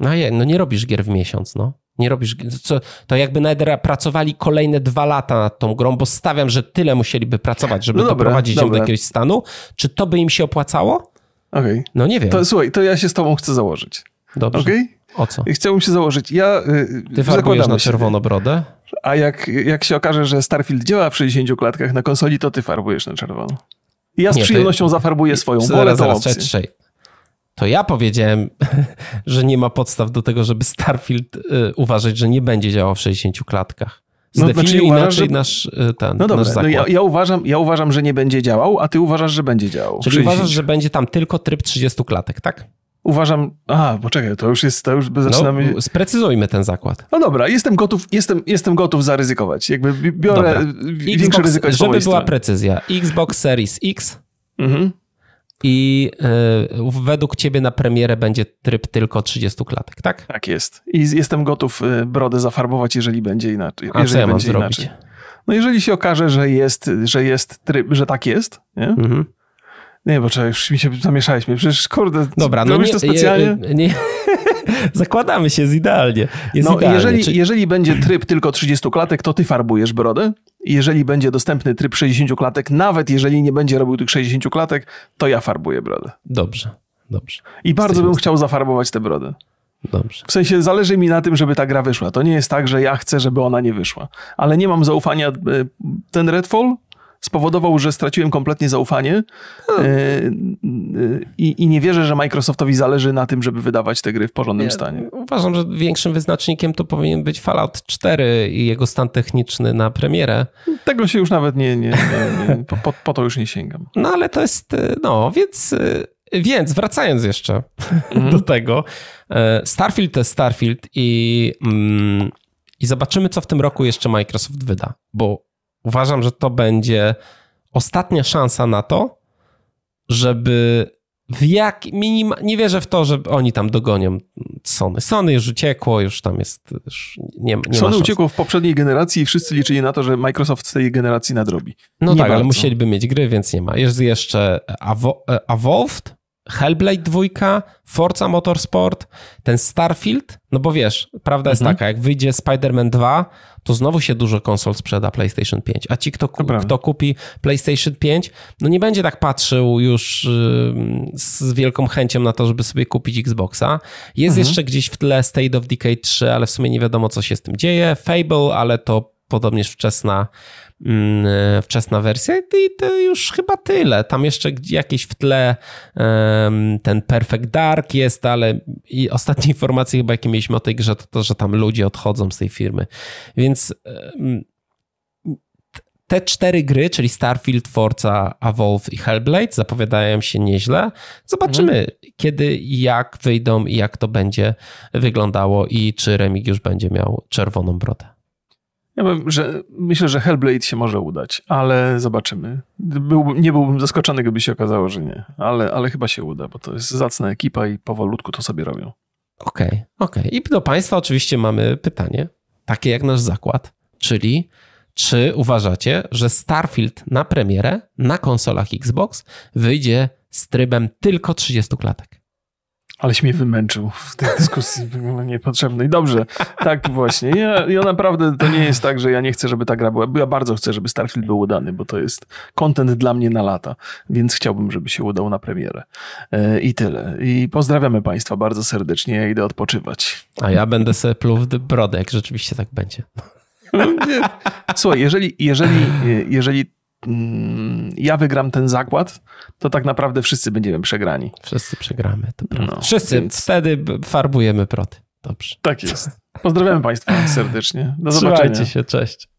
no, no nie robisz gier w miesiąc, no. Nie robisz. Co, to jakby nawet pracowali kolejne dwa lata nad tą grą, bo stawiam, że tyle musieliby pracować, żeby no dobra, doprowadzić ją do jakiegoś stanu. Czy to by im się opłacało? Okej. Okay. No nie wiem. To słuchaj, to ja się z tobą chcę założyć. Dobrze. Okay? O co? Chciałbym się założyć. Ja, y, Ty farbujesz na czerwono brodę? A jak, jak się okaże, że Starfield działa w 60 klatkach na konsoli, to ty farbujesz na czerwono. I ja z nie, przyjemnością ty... zafarbuję swoją zaraz, wolę zaraz, opcję. To ja powiedziałem, że nie ma podstaw do tego, żeby Starfield y, uważać, że nie będzie działał w 60 klatkach. Zdefiniuj no, znaczy inaczej że... nasz, y, ten, no dobra, nasz no ja, ja, uważam, ja uważam, że nie będzie działał, a ty uważasz, że będzie działał. Czyli uważasz, że będzie tam tylko tryb 30 klatek, tak? uważam, a, poczekaj, to już jest, to już zaczynamy... No, sprecyzujmy ten zakład. No dobra, jestem gotów, jestem, jestem gotów zaryzykować. Jakby biorę dobra. większe Xbox, ryzyko Żeby była precyzja, Xbox Series X mhm. I y, według ciebie na premierę będzie tryb tylko 30 klatek, tak? Tak jest. I jestem gotów y, brodę zafarbować, jeżeli będzie inaczej. A co ja mam zrobić? Inaczej. No jeżeli się okaże, że jest, że jest tryb, że tak jest, nie? Mhm nie, bo czekaj, już mi się zamieszałeś mnie. Przecież kurde, Dobra, no nie, to specjalnie? Nie, nie, zakładamy się, jest idealnie. Jest no, idealnie. Jeżeli, jeżeli będzie tryb tylko 30 klatek, to ty farbujesz brodę. Jeżeli będzie dostępny tryb 60 klatek, nawet jeżeli nie będzie robił tych 60 klatek, to ja farbuję brodę. Dobrze, dobrze. I bardzo bym chciał zafarbować tę brodę. Dobrze. W sensie zależy mi na tym, żeby ta gra wyszła. To nie jest tak, że ja chcę, żeby ona nie wyszła. Ale nie mam zaufania. E, ten Redfall spowodował, że straciłem kompletnie zaufanie hmm. i, i, nie wierzę, że Microsoftowi zależy na tym, żeby wydawać te gry w porządnym stanie. Uważam, że większym wyznacznikiem to powinien być Fallout 4 i jego stan techniczny na premierę. Tego się już nawet nie, nie, nie, nie po, po, to już nie sięgam. No ale to jest, no więc więc wracając jeszcze mm. do tego, Starfield to jest Starfield i, mm, i zobaczymy, co w tym roku jeszcze Microsoft wyda, bo Uważam, że to będzie ostatnia szansa na to, żeby w jak minim... Nie wierzę w to, że oni tam dogonią Sony. Sony już uciekło, już tam jest... Już nie, nie Sony uciekło w poprzedniej generacji i wszyscy liczyli na to, że Microsoft z tej generacji nadrobi. No nie tak, bardzo. ale musieliby mieć gry, więc nie ma. Jest jeszcze Evolved, Hellblade 2, Forza Motorsport, ten Starfield, no bo wiesz, prawda jest mhm. taka, jak wyjdzie Spider-Man 2, to znowu się dużo konsol sprzeda PlayStation 5, a ci, kto, kto kupi PlayStation 5, no nie będzie tak patrzył już z wielką chęcią na to, żeby sobie kupić Xboxa. Jest mhm. jeszcze gdzieś w tle State of Decay 3, ale w sumie nie wiadomo, co się z tym dzieje. Fable, ale to podobnież wczesna wczesna wersja i to już chyba tyle. Tam jeszcze jakieś w tle ten Perfect Dark jest, ale i ostatnie informacje chyba jakie mieliśmy o tej grze to to, że tam ludzie odchodzą z tej firmy. Więc te cztery gry, czyli Starfield, Forza, Evolve i Hellblade zapowiadają się nieźle. Zobaczymy, mhm. kiedy i jak wyjdą i jak to będzie wyglądało i czy Remig już będzie miał czerwoną brodę. Ja bym, że myślę, że Hellblade się może udać, ale zobaczymy. Byłbym, nie byłbym zaskoczony, gdyby się okazało, że nie, ale, ale chyba się uda, bo to jest zacna ekipa i powolutku to sobie robią. Okej, okay, okej. Okay. I do Państwa oczywiście mamy pytanie, takie jak nasz zakład, czyli czy uważacie, że Starfield na premierę na konsolach Xbox wyjdzie z trybem tylko 30 klatek? Aleś mnie wymęczył w tej dyskusji niepotrzebnej. Dobrze, tak właśnie. Ja, ja naprawdę, to nie jest tak, że ja nie chcę, żeby ta gra była. Ja bardzo chcę, żeby Starfield był udany, bo to jest content dla mnie na lata, więc chciałbym, żeby się udał na premierę. E, I tyle. I pozdrawiamy Państwa bardzo serdecznie. Ja idę odpoczywać. A ja będę sobie pluł w brodę, jak rzeczywiście tak będzie. Słuchaj, jeżeli, jeżeli, jeżeli mm, ja wygram ten zakład, to tak naprawdę wszyscy będziemy przegrani. Wszyscy przegramy, to prawda. No, wszyscy, więc... wtedy farbujemy proty. Dobrze. Tak jest. Pozdrawiam Państwa serdecznie. Do zobaczenia. Trzymajcie się, cześć.